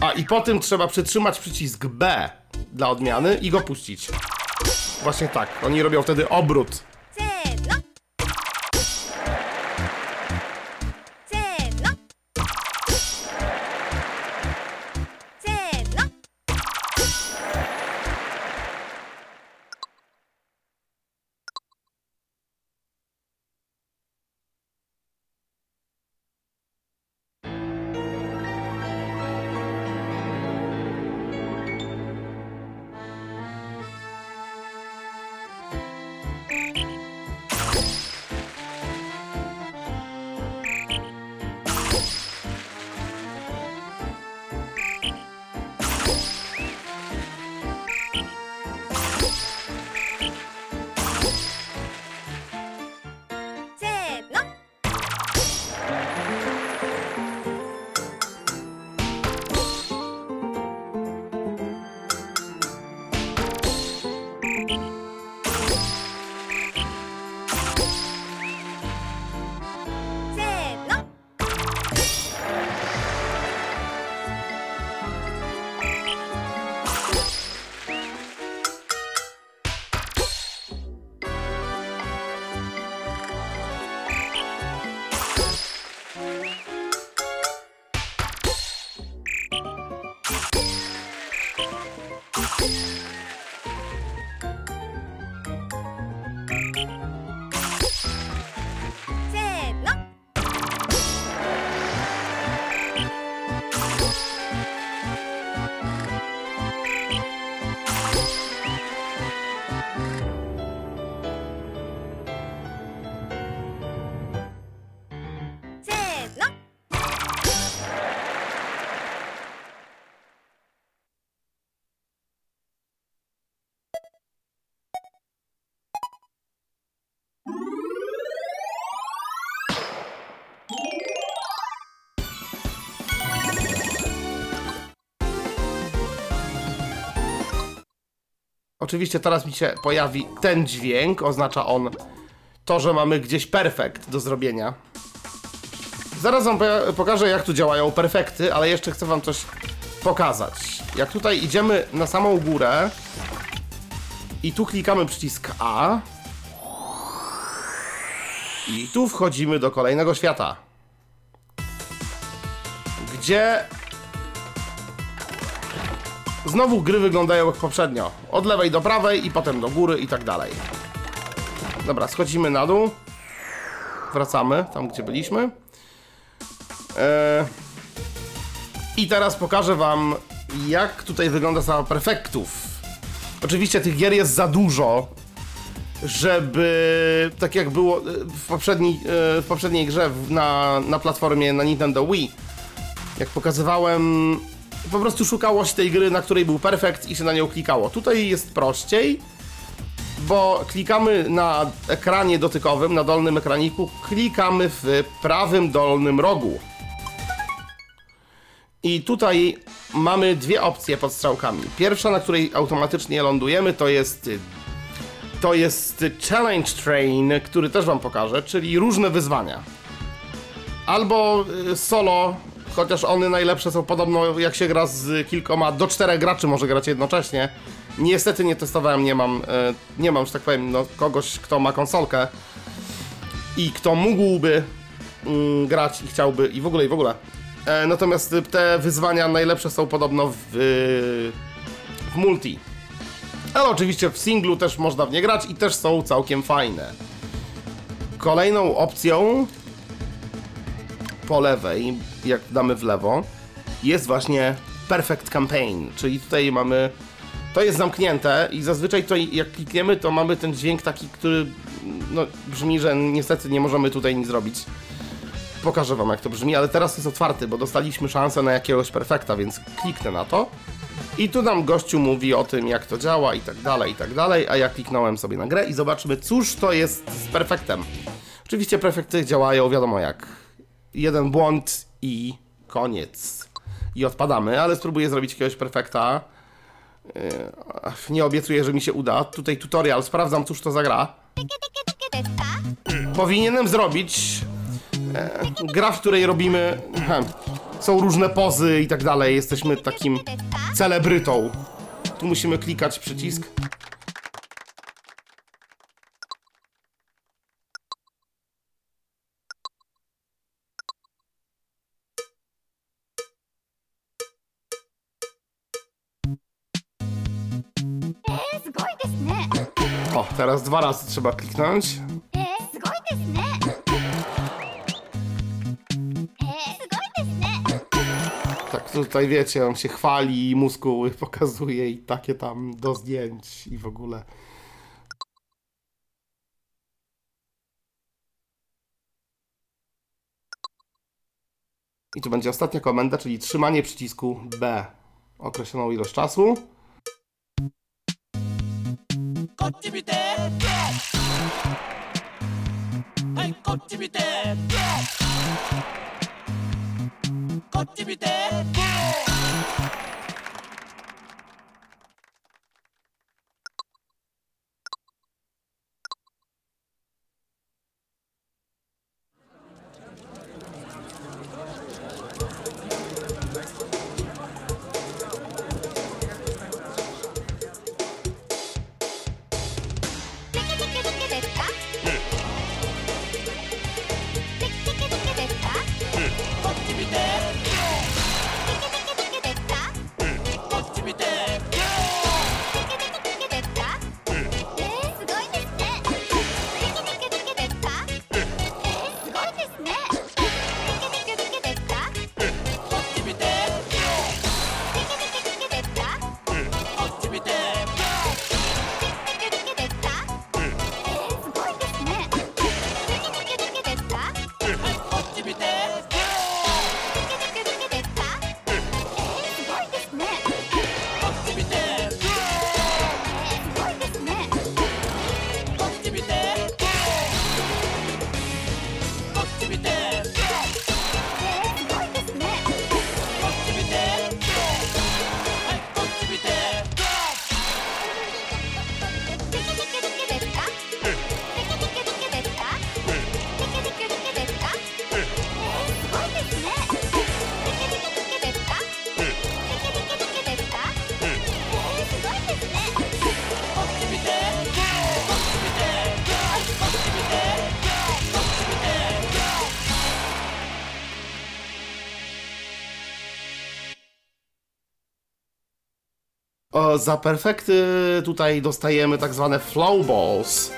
A i po tym trzeba przytrzymać przycisk B dla odmiany i go puścić. Właśnie tak, oni robią wtedy obrót. Oczywiście teraz mi się pojawi ten dźwięk, oznacza on to, że mamy gdzieś perfekt do zrobienia. Zaraz wam pokażę, jak tu działają perfekty, ale jeszcze chcę wam coś pokazać. Jak tutaj idziemy na samą górę i tu klikamy przycisk A i tu wchodzimy do kolejnego świata, gdzie znowu gry wyglądają jak poprzednio. Od lewej do prawej i potem do góry i tak dalej. Dobra, schodzimy na dół. Wracamy tam, gdzie byliśmy. Eee, I teraz pokażę wam, jak tutaj wygląda sala perfektów. Oczywiście tych gier jest za dużo, żeby tak jak było e, w poprzedniej, w poprzedniej grze na, na platformie na Nintendo Wii, jak pokazywałem, po prostu szukało się tej gry, na której był perfekt i się na nią klikało. Tutaj jest prościej, bo klikamy na ekranie dotykowym, na dolnym ekraniku, klikamy w prawym dolnym rogu. I tutaj mamy dwie opcje pod strzałkami. Pierwsza, na której automatycznie lądujemy, to jest to jest Challenge Train, który też wam pokażę, czyli różne wyzwania. Albo y, solo, chociaż one najlepsze są podobno jak się gra z kilkoma, do czterech graczy może grać jednocześnie. Niestety nie testowałem, nie mam, e, nie mam, że tak powiem, no, kogoś, kto ma konsolkę i kto mógłby mm, grać i chciałby i w ogóle, i w ogóle. E, natomiast te wyzwania najlepsze są podobno w, w multi. Ale oczywiście w singlu też można w nie grać i też są całkiem fajne. Kolejną opcją po lewej, jak damy w lewo, jest właśnie Perfect Campaign, czyli tutaj mamy. To jest zamknięte i zazwyczaj to jak klikniemy, to mamy ten dźwięk taki, który no, brzmi, że niestety nie możemy tutaj nic zrobić. Pokażę wam jak to brzmi, ale teraz jest otwarty, bo dostaliśmy szansę na jakiegoś perfekta, więc kliknę na to. I tu nam gościu mówi o tym, jak to działa i tak dalej, i tak dalej, a ja kliknąłem sobie na grę i zobaczmy, cóż to jest z perfektem. Oczywiście perfekty działają wiadomo jak jeden błąd i koniec. I odpadamy, ale spróbuję zrobić jakiegoś perfekta. Yy, nie obiecuję, że mi się uda. Tutaj tutorial, sprawdzam cóż to za gra. Powinienem zrobić e, gra, w której robimy... Są różne pozy i tak dalej. Jesteśmy takim celebrytą. Tu musimy klikać przycisk. teraz dwa razy trzeba kliknąć. えー、すごいですねえー、すごいですね Tak, tutaj wiecie, on się chwali, muskuły pokazuje [LAUGHS] i takie tam do zdjęć i w ogóle. I tu będzie ostatnia komenda, czyli trzymanie przycisku B określoną ilość czasu. こっち見て。はいこっち見て。こっち見て。Za perfekty tutaj dostajemy tak zwane flow balls.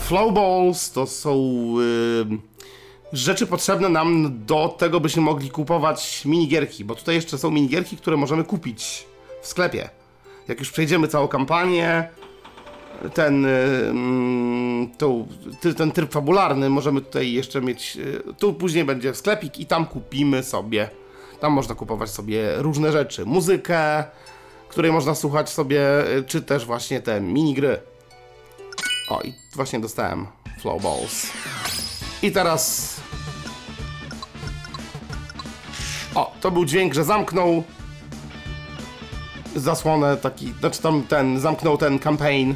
Flow balls to są y, rzeczy potrzebne nam do tego, byśmy mogli kupować minigierki, bo tutaj jeszcze są minigierki, które możemy kupić w sklepie. Jak już przejdziemy całą kampanię, ten, y, mm, tą, ten tryb fabularny możemy tutaj jeszcze mieć. y, Tu później będzie sklepik i tam kupimy sobie. Tam można kupować sobie różne rzeczy. Muzykę, której można słuchać sobie, y, czy też właśnie te minigry. O, i właśnie dostałem Flow Balls. I teraz. O, to był dźwięk, że zamknął zasłonę taki, znaczy tam ten, zamknął ten campaign,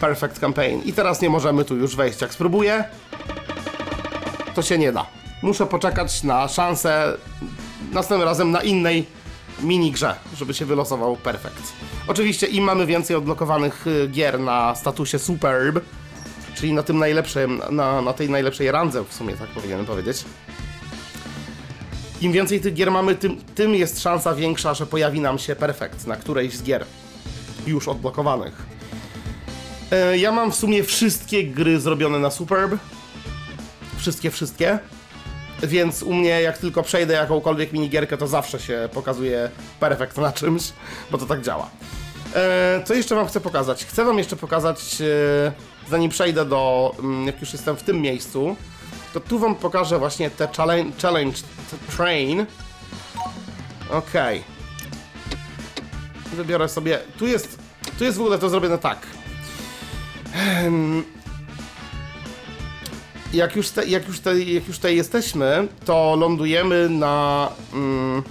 perfect campaign i teraz nie możemy tu już wejść. Jak spróbuję, to się nie da. Muszę poczekać na szansę następnym razem na innej minigrze, żeby się wylosował perfekt. Oczywiście im mamy więcej odblokowanych y, gier na statusie superb, czyli na tym najlepszym, na, na tej najlepszej randze w sumie, tak powinienem powiedzieć. Im więcej tych gier mamy, tym, tym jest szansa większa, że pojawi nam się perfekt na którejś z gier już odblokowanych. E, ja mam w sumie wszystkie gry zrobione na Superb. Wszystkie, wszystkie. Więc u mnie, jak tylko przejdę jakąkolwiek minigierkę, to zawsze się pokazuje perfekt na czymś, bo to tak działa. E, co jeszcze Wam chcę pokazać? Chcę Wam jeszcze pokazać, e, zanim przejdę do, mm, jak już jestem w tym miejscu, to tu Wam pokażę właśnie te challenge, challenge train. Okej. Wybiorę sobie, tu jest, tu jest w ogóle to zrobione tak. Jak już, te, jak, już te, jak już tutaj jesteśmy, to lądujemy na. Mm,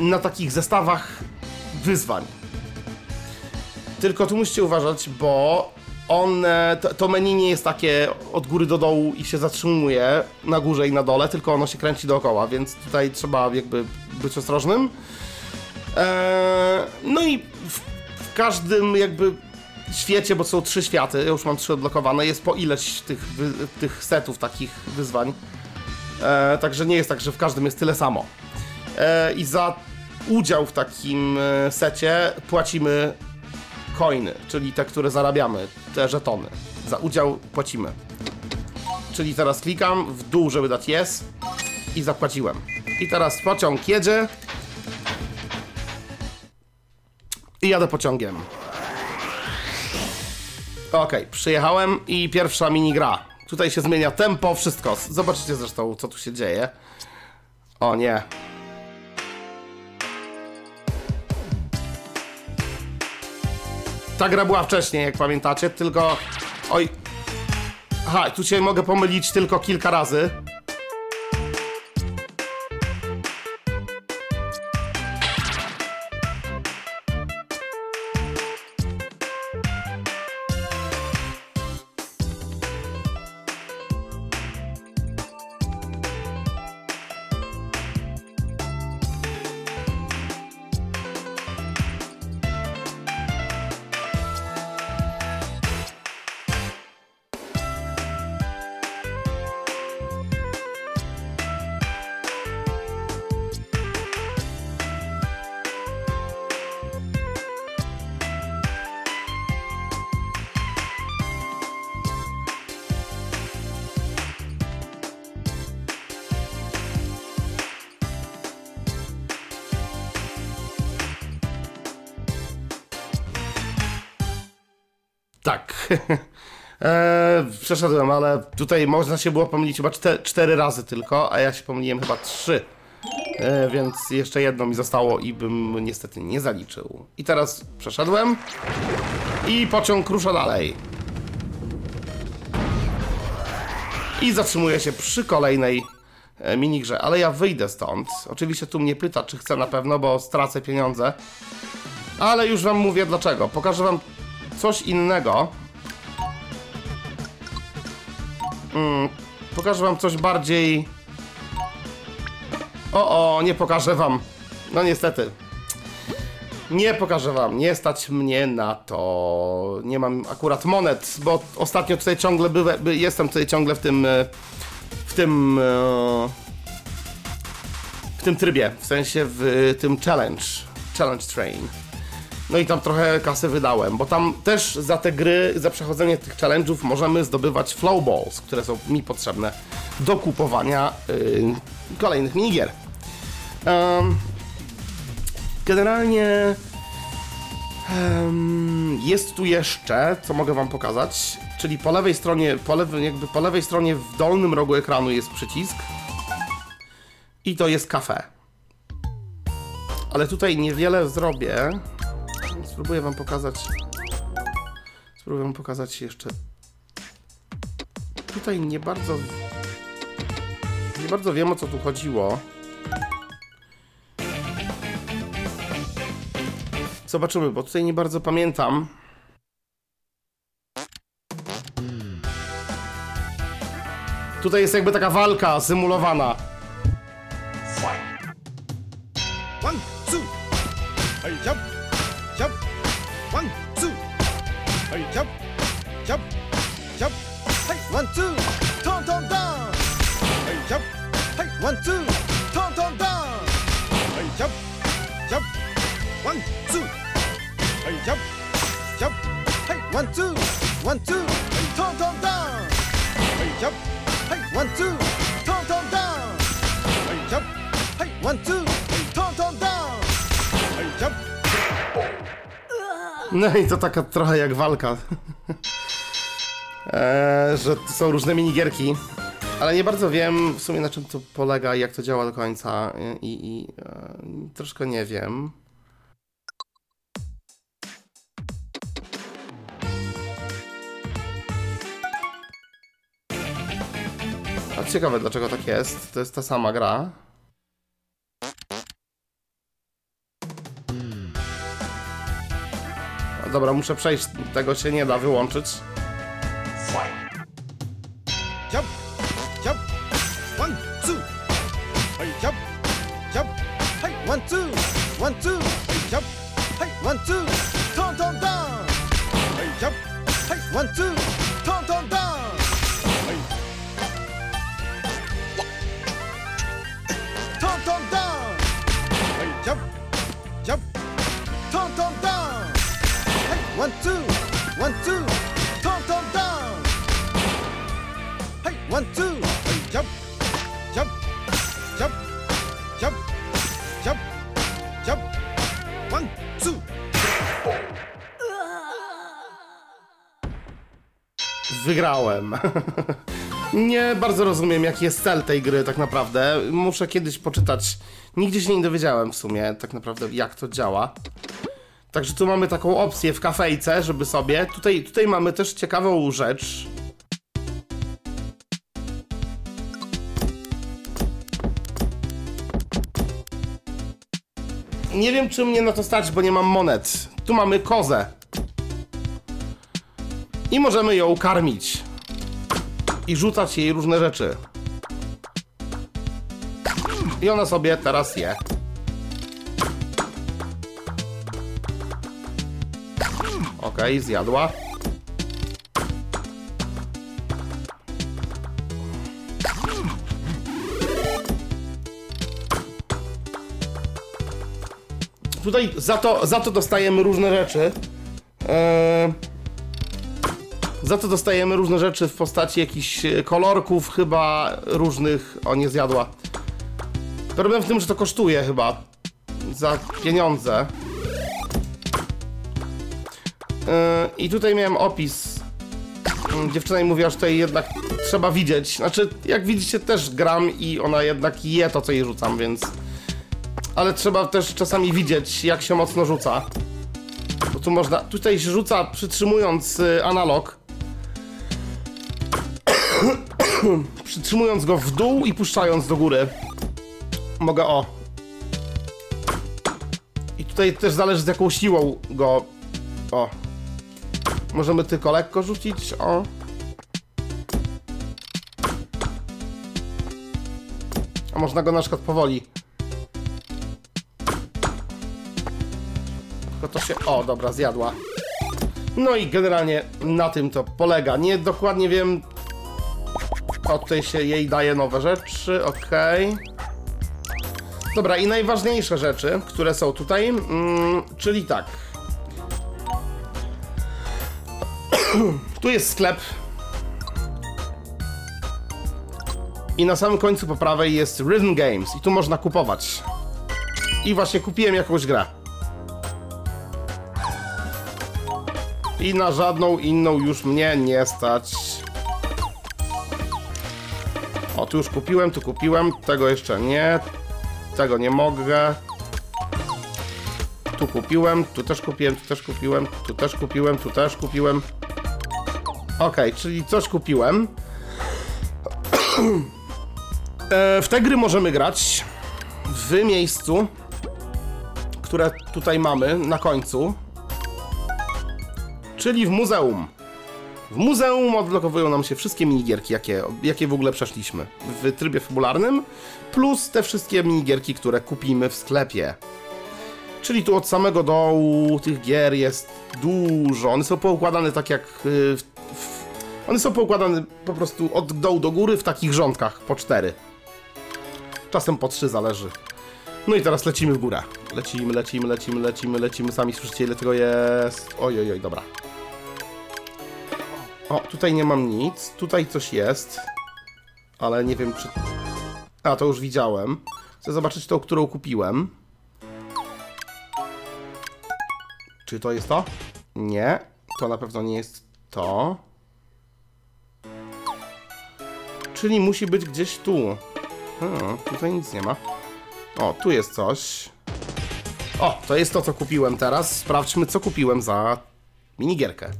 na takich zestawach wyzwań. Tylko tu musicie uważać, bo one, to, to menu nie jest takie od góry do dołu i się zatrzymuje na górze i na dole, tylko ono się kręci dookoła, więc tutaj trzeba jakby być ostrożnym. Eee, no i w, w każdym jakby świecie, bo są trzy światy, ja już mam trzy odblokowane, jest po ileś tych, tych setów takich wyzwań. E, także nie jest tak, że w każdym jest tyle samo. E, I za udział w takim e, secie płacimy coiny, czyli te, które zarabiamy, te żetony. Za udział płacimy. Czyli teraz klikam w dół, żeby dać yes i zapłaciłem. I teraz pociąg jedzie. I jadę pociągiem. Okej, przyjechałem i pierwsza minigra. Tutaj się zmienia tempo, wszystko. Zobaczycie zresztą, co tu się dzieje. O nie. Ta gra była wcześniej, jak pamiętacie, tylko... Oj. Aha, tu się mogę pomylić tylko kilka razy. Eee, przeszedłem, ale tutaj można się było pomylić chyba czte, cztery razy tylko, a ja się pomyliłem chyba trzy. Eee, więc jeszcze jedno mi zostało i bym niestety nie zaliczył. I teraz przeszedłem i pociąg rusza dalej. I zatrzymuje się przy kolejnej e, minigrze, ale ja wyjdę stąd. Oczywiście tu mnie pyta, czy chcę na pewno, bo stracę pieniądze. Ale już wam mówię dlaczego. Pokażę wam coś innego. Mm, pokażę wam coś bardziej... O, o, nie pokażę wam. No niestety. Nie pokażę wam, nie stać mnie na to. Nie mam akurat monet, bo ostatnio tutaj ciągle bywe, by, jestem tutaj ciągle w tym e, w tym e, w tym trybie, w sensie w tym challenge Challenge Train. No i tam trochę kasy wydałem, bo tam też za te gry, za przechodzenie tych challenge'ów możemy zdobywać flow balls, które są mi potrzebne do kupowania yy, kolejnych minigier. Em, generalnie em, jest tu jeszcze, co mogę wam pokazać, czyli po lewej stronie, po, lewej, jakby po lewej stronie w dolnym rogu ekranu jest przycisk i to jest kafe. Ale tutaj niewiele zrobię. Spróbuję wam pokazać. Spróbuję wam pokazać jeszcze. Tutaj nie bardzo. Nie bardzo wiem o co tu chodziło. Zobaczymy, bo tutaj nie bardzo pamiętam. Tutaj jest jakby taka walka symulowana. One, two. Tom, tom, down. Hey, jump, jump. One, two. Hey, jump, jump. Hey, one, two. One, two. Tom, tom. Hey, jump. Hey, one, two. Tom, tom. Hey, jump. Hey, one, two. Tom, tom. Hey, jump. No i to taka trochę jak walka. eee, [LAUGHS] że są różne minigierki. Ale nie bardzo wiem w sumie na czym to polega i jak to działa do końca. I, i e, troszkę nie wiem. A ciekawe dlaczego tak jest. To jest ta sama gra. Dobra, muszę przejść. Tego się nie da wyłączyć. One, two, hey, jump, hey, one, two, tom, tom, down, hey, jump, hey, one, two, tom, tom, down, hey, tom, tom, down, hey, jump, jump, tom, tom, down, hey, one, two, one, two, tom, tom, down. Hey, one, two, hey, jump, Wygrałem. nie bardzo rozumiem, jaki jest cel tej gry tak naprawdę. Muszę kiedyś poczytać. Nigdzie się nie dowiedziałem w sumie tak naprawdę, jak to działa. Także tu mamy taką opcję w kafejce, żeby sobie. Tutaj, tutaj mamy też ciekawą rzecz. Nie wiem, czy mnie na to stać, bo nie mam monet. Tu mamy kozę. I możemy ją karmić. I rzucać jej różne rzeczy. I ona sobie teraz je. Okej, zjadła. Tutaj za to, za to dostajemy różne rzeczy. Eee, za to dostajemy różne rzeczy w postaci jakichś e, kolorków, chyba różnych. O, nie zjadła. Problem w tym, że to kosztuje chyba. Za pieniądze. Yy, I tutaj miałem opis. Yy, Dziewczyna mi mówiła, że tutaj jednak trzeba widzieć. Znaczy, jak widzicie, też gram i ona jednak je to, co jej rzucam, więc. Ale trzeba też czasami widzieć, jak się mocno rzuca. Bo tu można. Tutaj się rzuca przytrzymując y, analog. [COUGHS] przytrzymując go w dół i puszczając do góry. Mogę o. I tutaj też zależy z jaką siłą go. O. Możemy tylko lekko rzucić, o. A można go na przykład powoli. Tylko to się... O, dobra, zjadła. No i generalnie na tym to polega. Nie dokładnie wiem... O, tutaj się jej daje nowe rzeczy, okej. Dobra, i najważniejsze rzeczy, które są tutaj, mm, czyli tak. [CLEARS THROAT] tu jest sklep. I na samym końcu po prawej jest Rhythm Games i tu można kupować. I właśnie kupiłem jakąś grę. I na żadną inną już mnie nie stać. O, tu już kupiłem, tu kupiłem, tego jeszcze nie. Tego nie mogę. Tu kupiłem, tu też kupiłem, tu też kupiłem, tu też kupiłem, tu też kupiłem. Okej, czyli coś kupiłem. [CLEARS THROAT] E, w te gry możemy grać w miejscu, które tutaj mamy na końcu, czyli w muzeum. W muzeum odblokowują nam się wszystkie minigierki, jakie, jakie w ogóle przeszliśmy w trybie fabularnym, plus te wszystkie minigierki, które kupimy w sklepie. Czyli tu od samego dołu tych gier jest dużo. One są poukładane tak jak. y, W, w, one są poukładane po prostu od dołu do góry w takich rządkach po cztery. Czasem po trzy zależy. No i teraz lecimy w górę. Lecimy, lecimy, lecimy, lecimy, lecimy. Sami słyszycie ile tego jest. Oj, oj, oj, dobra. O, tutaj nie mam nic. Tutaj coś jest. Ale nie wiem czy... A, to już widziałem. Chcę zobaczyć tą, którą kupiłem. Czy to jest to? Nie. To na pewno nie jest to. Czyli musi być gdzieś tu. Hmm, tutaj nic nie ma. O, tu jest coś. O, to jest to, co kupiłem teraz. Sprawdźmy, co kupiłem za minigierkę.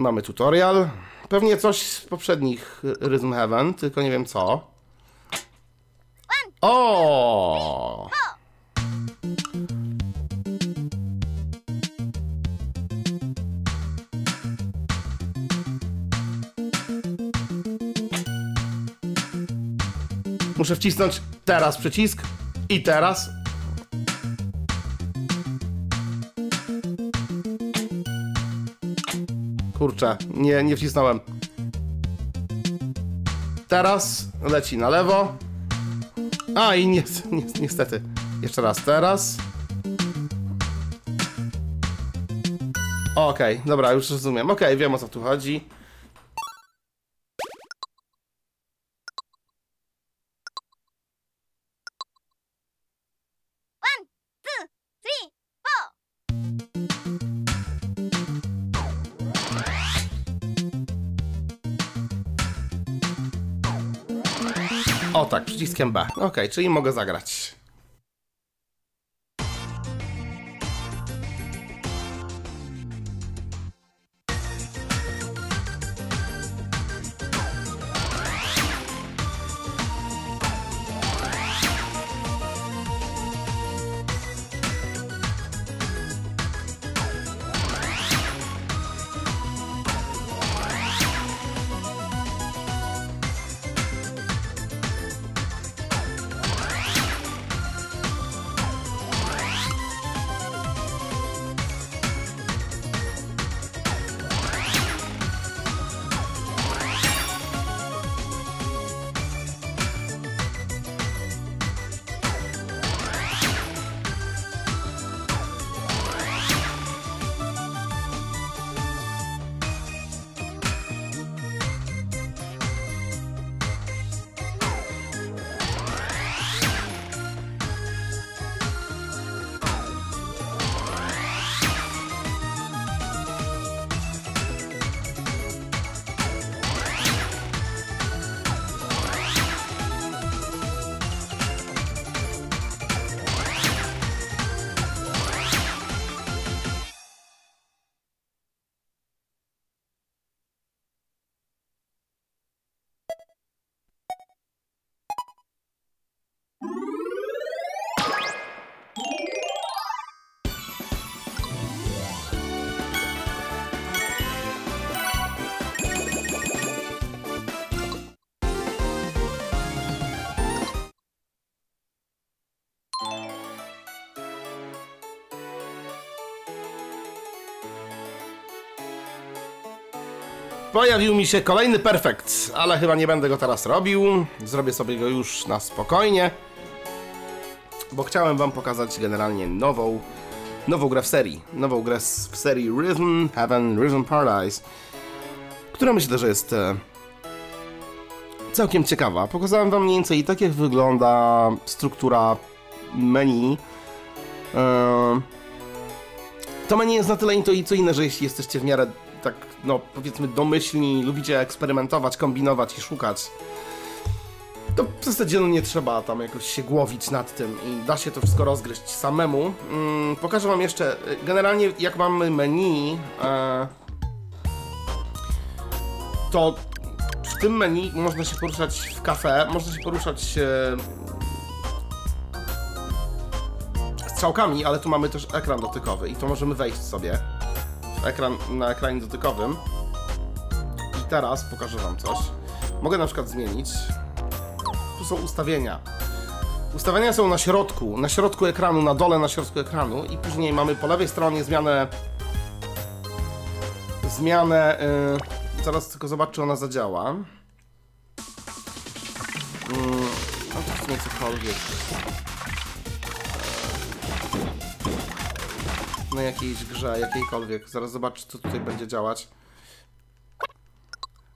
Mamy tutorial. Pewnie coś z poprzednich Rhythm Heaven, tylko nie wiem co. O! Muszę wcisnąć teraz przycisk i teraz. Kurczę, nie, nie wcisnąłem. Teraz leci na lewo. A i nie, ni niestety. Jeszcze raz, teraz. Okej, dobra, już rozumiem. Okej, wiem o co tu chodzi. Tak, przyciskiem B. Okej, czyli mogę zagrać. Pojawił mi się kolejny perfekt, ale chyba nie będę go teraz robił. Zrobię sobie go już na spokojnie. Bo chciałem wam pokazać generalnie nową, nową grę w serii. Nową grę w serii Rhythm Heaven, Rhythm Paradise, która myślę, że jest e, całkiem ciekawa. Pokazałem wam mniej więcej tak, jak wygląda struktura menu. E, to menu jest na tyle intuicyjne, że jeśli jesteście w miarę tak, no powiedzmy domyślni, lubicie eksperymentować, kombinować i szukać, to w zasadzie no, nie trzeba tam jakoś się głowić nad tym i da się to wszystko rozgryźć samemu. Mm, pokażę wam jeszcze, y, generalnie jak mamy menu, e, to w tym menu można się poruszać w kafe, można się poruszać e, strzałkami, ale tu mamy też ekran dotykowy i to możemy wejść sobie ekran, na ekranie dotykowym. I teraz pokażę wam coś. Mogę na przykład zmienić. Tu są ustawienia. Ustawienia są na środku, na środku ekranu, na dole na środku ekranu i później mamy po lewej stronie zmianę zmianę yy, zaraz tylko zobaczę czy ona zadziała. Yy, no to w sumie cokolwiek. Na jakiejś grze, jakiejkolwiek. Zaraz zobaczę, co tutaj będzie działać.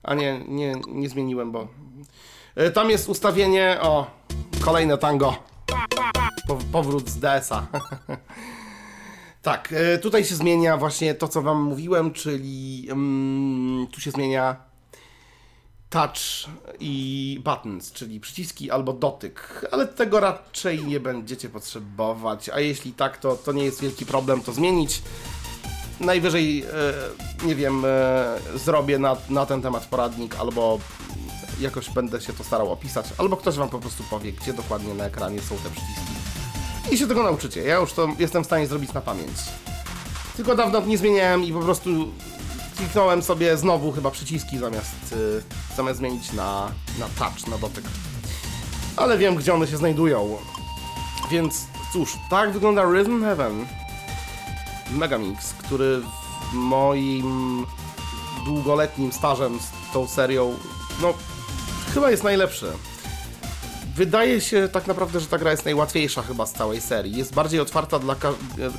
A nie, nie, nie zmieniłem, bo... E, Tam jest ustawienie, o, kolejne tango. Po, powrót z DS-a. [LAUGHS] tak, e, tutaj się zmienia właśnie to, co wam mówiłem, czyli mm, tu się zmienia touch i buttons, czyli przyciski albo dotyk, ale tego raczej nie będziecie potrzebować, a jeśli tak, to, to nie jest wielki problem to zmienić. Najwyżej, e, nie wiem, e, zrobię na, na ten temat poradnik, albo jakoś będę się to starał opisać, albo ktoś wam po prostu powie, gdzie dokładnie na ekranie są te przyciski. I się tego nauczycie. Ja już to jestem w stanie zrobić na pamięć. Tylko dawno nie zmieniałem i po prostu kliknąłem sobie znowu chyba przyciski zamiast, y, zamiast zmienić na, na touch, na dotyk. Ale wiem, gdzie one się znajdują. Więc cóż, tak wygląda Rhythm Heaven Megamix, który w moim długoletnim stażem z tą serią, no, chyba jest najlepszy. Wydaje się tak naprawdę, że ta gra jest najłatwiejsza chyba z całej serii. Jest bardziej otwarta dla ka-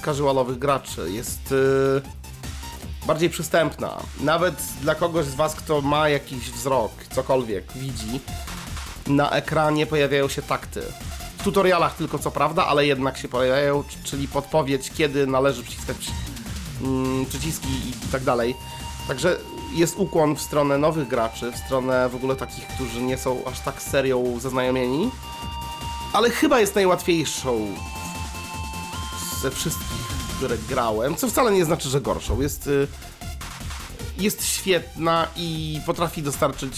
casualowych graczy. Jest yy, bardziej przystępna. Nawet dla kogoś z Was, kto ma jakiś wzrok, cokolwiek widzi, na ekranie pojawiają się takty. W tutorialach tylko co prawda, ale jednak się pojawiają, czyli podpowiedź, kiedy należy przyciskać przy- mm, przyciski i tak dalej. Także jest ukłon w stronę nowych graczy, w stronę w ogóle takich, którzy nie są aż tak serią zaznajomieni, ale chyba jest najłatwiejszą ze wszystkich, które grałem, co wcale nie znaczy, że gorszą. Jest, y, jest świetna i potrafi dostarczyć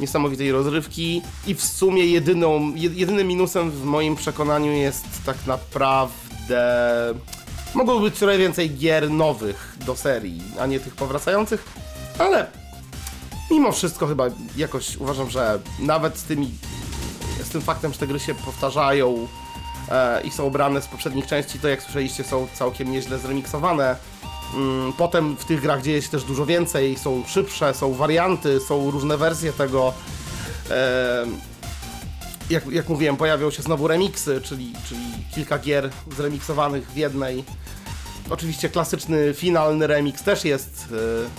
niesamowitej rozrywki i w sumie jedyną, je- jedynym minusem w moim przekonaniu jest tak naprawdę... Mogło być trochę więcej gier nowych do serii, a nie tych powracających, ale mimo wszystko chyba jakoś uważam, że nawet z tymi z tym faktem, że te gry się powtarzają i są brane z poprzednich części, to jak słyszeliście są całkiem nieźle zremiksowane. Mm, Potem w tych grach dzieje się też dużo więcej, są szybsze, są warianty, są różne wersje tego. E, jak, jak mówiłem, pojawią się znowu remiksy, czyli, czyli kilka gier zremiksowanych w jednej. Oczywiście klasyczny, finalny remix też jest.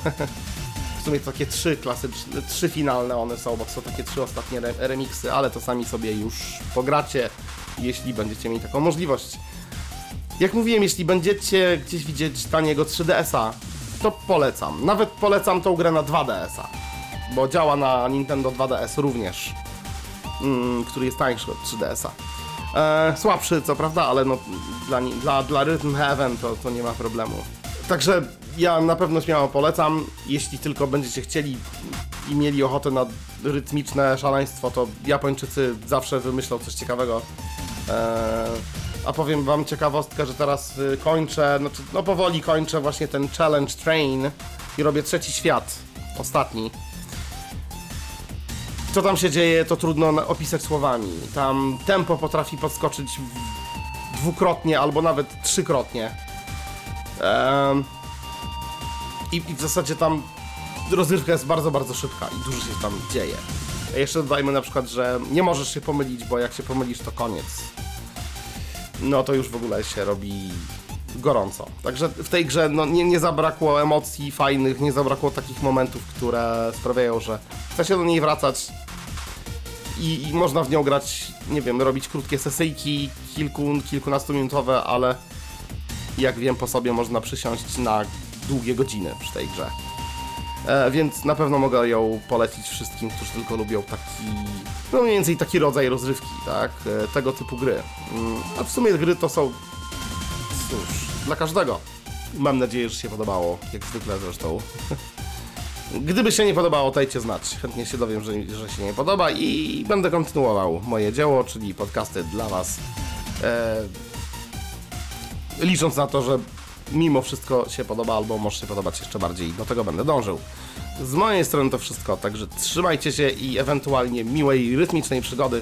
e, [LAUGHS] w sumie to takie trzy klasyczne, trzy finalne one są, bo to są takie trzy ostatnie re remiksy, ale to sami sobie już pogracie, jeśli będziecie mieli taką możliwość. Jak mówiłem, jeśli będziecie gdzieś widzieć taniego 3DS-a, to polecam. Nawet polecam tą grę na 2DS-a, bo działa na Nintendo 2DS również, mm, który jest tańszy od 3DS-a. E, słabszy, co prawda, ale no, dla, dla, dla Rhythm Heaven to, to nie ma problemu. Także ja na pewno śmiało polecam. Jeśli tylko będziecie chcieli i mieli ochotę na rytmiczne szaleństwo, to Japończycy zawsze wymyślą coś ciekawego. E, a powiem wam ciekawostkę, że teraz y, kończę, znaczy, no powoli kończę właśnie ten Challenge Train i robię trzeci świat, ostatni. Co tam się dzieje, to trudno opisać słowami. Tam tempo potrafi podskoczyć dwukrotnie albo nawet trzykrotnie. Em, i, I w zasadzie tam rozrywka jest bardzo, bardzo szybka i dużo się tam dzieje. Jeszcze dodajmy na przykład, że nie możesz się pomylić, bo jak się pomylisz, to koniec. No to już w ogóle się robi gorąco. Także w tej grze no, nie, nie zabrakło emocji fajnych, nie zabrakło takich momentów, które sprawiają, że chce się do niej wracać i, i można w nią grać, nie wiem, robić krótkie sesyjki, kilku, kilkunastominutowe, ale jak wiem po sobie można przysiąść na długie godziny przy tej grze. E, więc na pewno mogę ją polecić wszystkim, którzy tylko lubią taki, no mniej więcej taki rodzaj rozrywki, tak, e, tego typu gry. Mm, a w sumie gry to są, cóż, dla każdego. Mam nadzieję, że się podobało, jak zwykle zresztą. [LAUGHS] Gdyby się nie podobało, dajcie znać. Chętnie się dowiem, że, że się nie podoba i będę kontynuował moje dzieło, czyli podcasty dla Was. E, licząc na to, że mimo wszystko się podoba, albo może się podobać jeszcze bardziej, do tego będę dążył. Z mojej strony to wszystko, także trzymajcie się i ewentualnie miłej, rytmicznej przygody.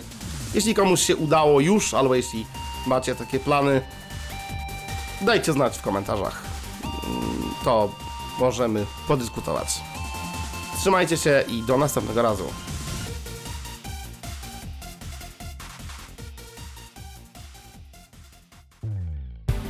Jeśli komuś się udało już, albo jeśli macie takie plany, dajcie znać w komentarzach. To możemy podyskutować. Trzymajcie się i do następnego razu.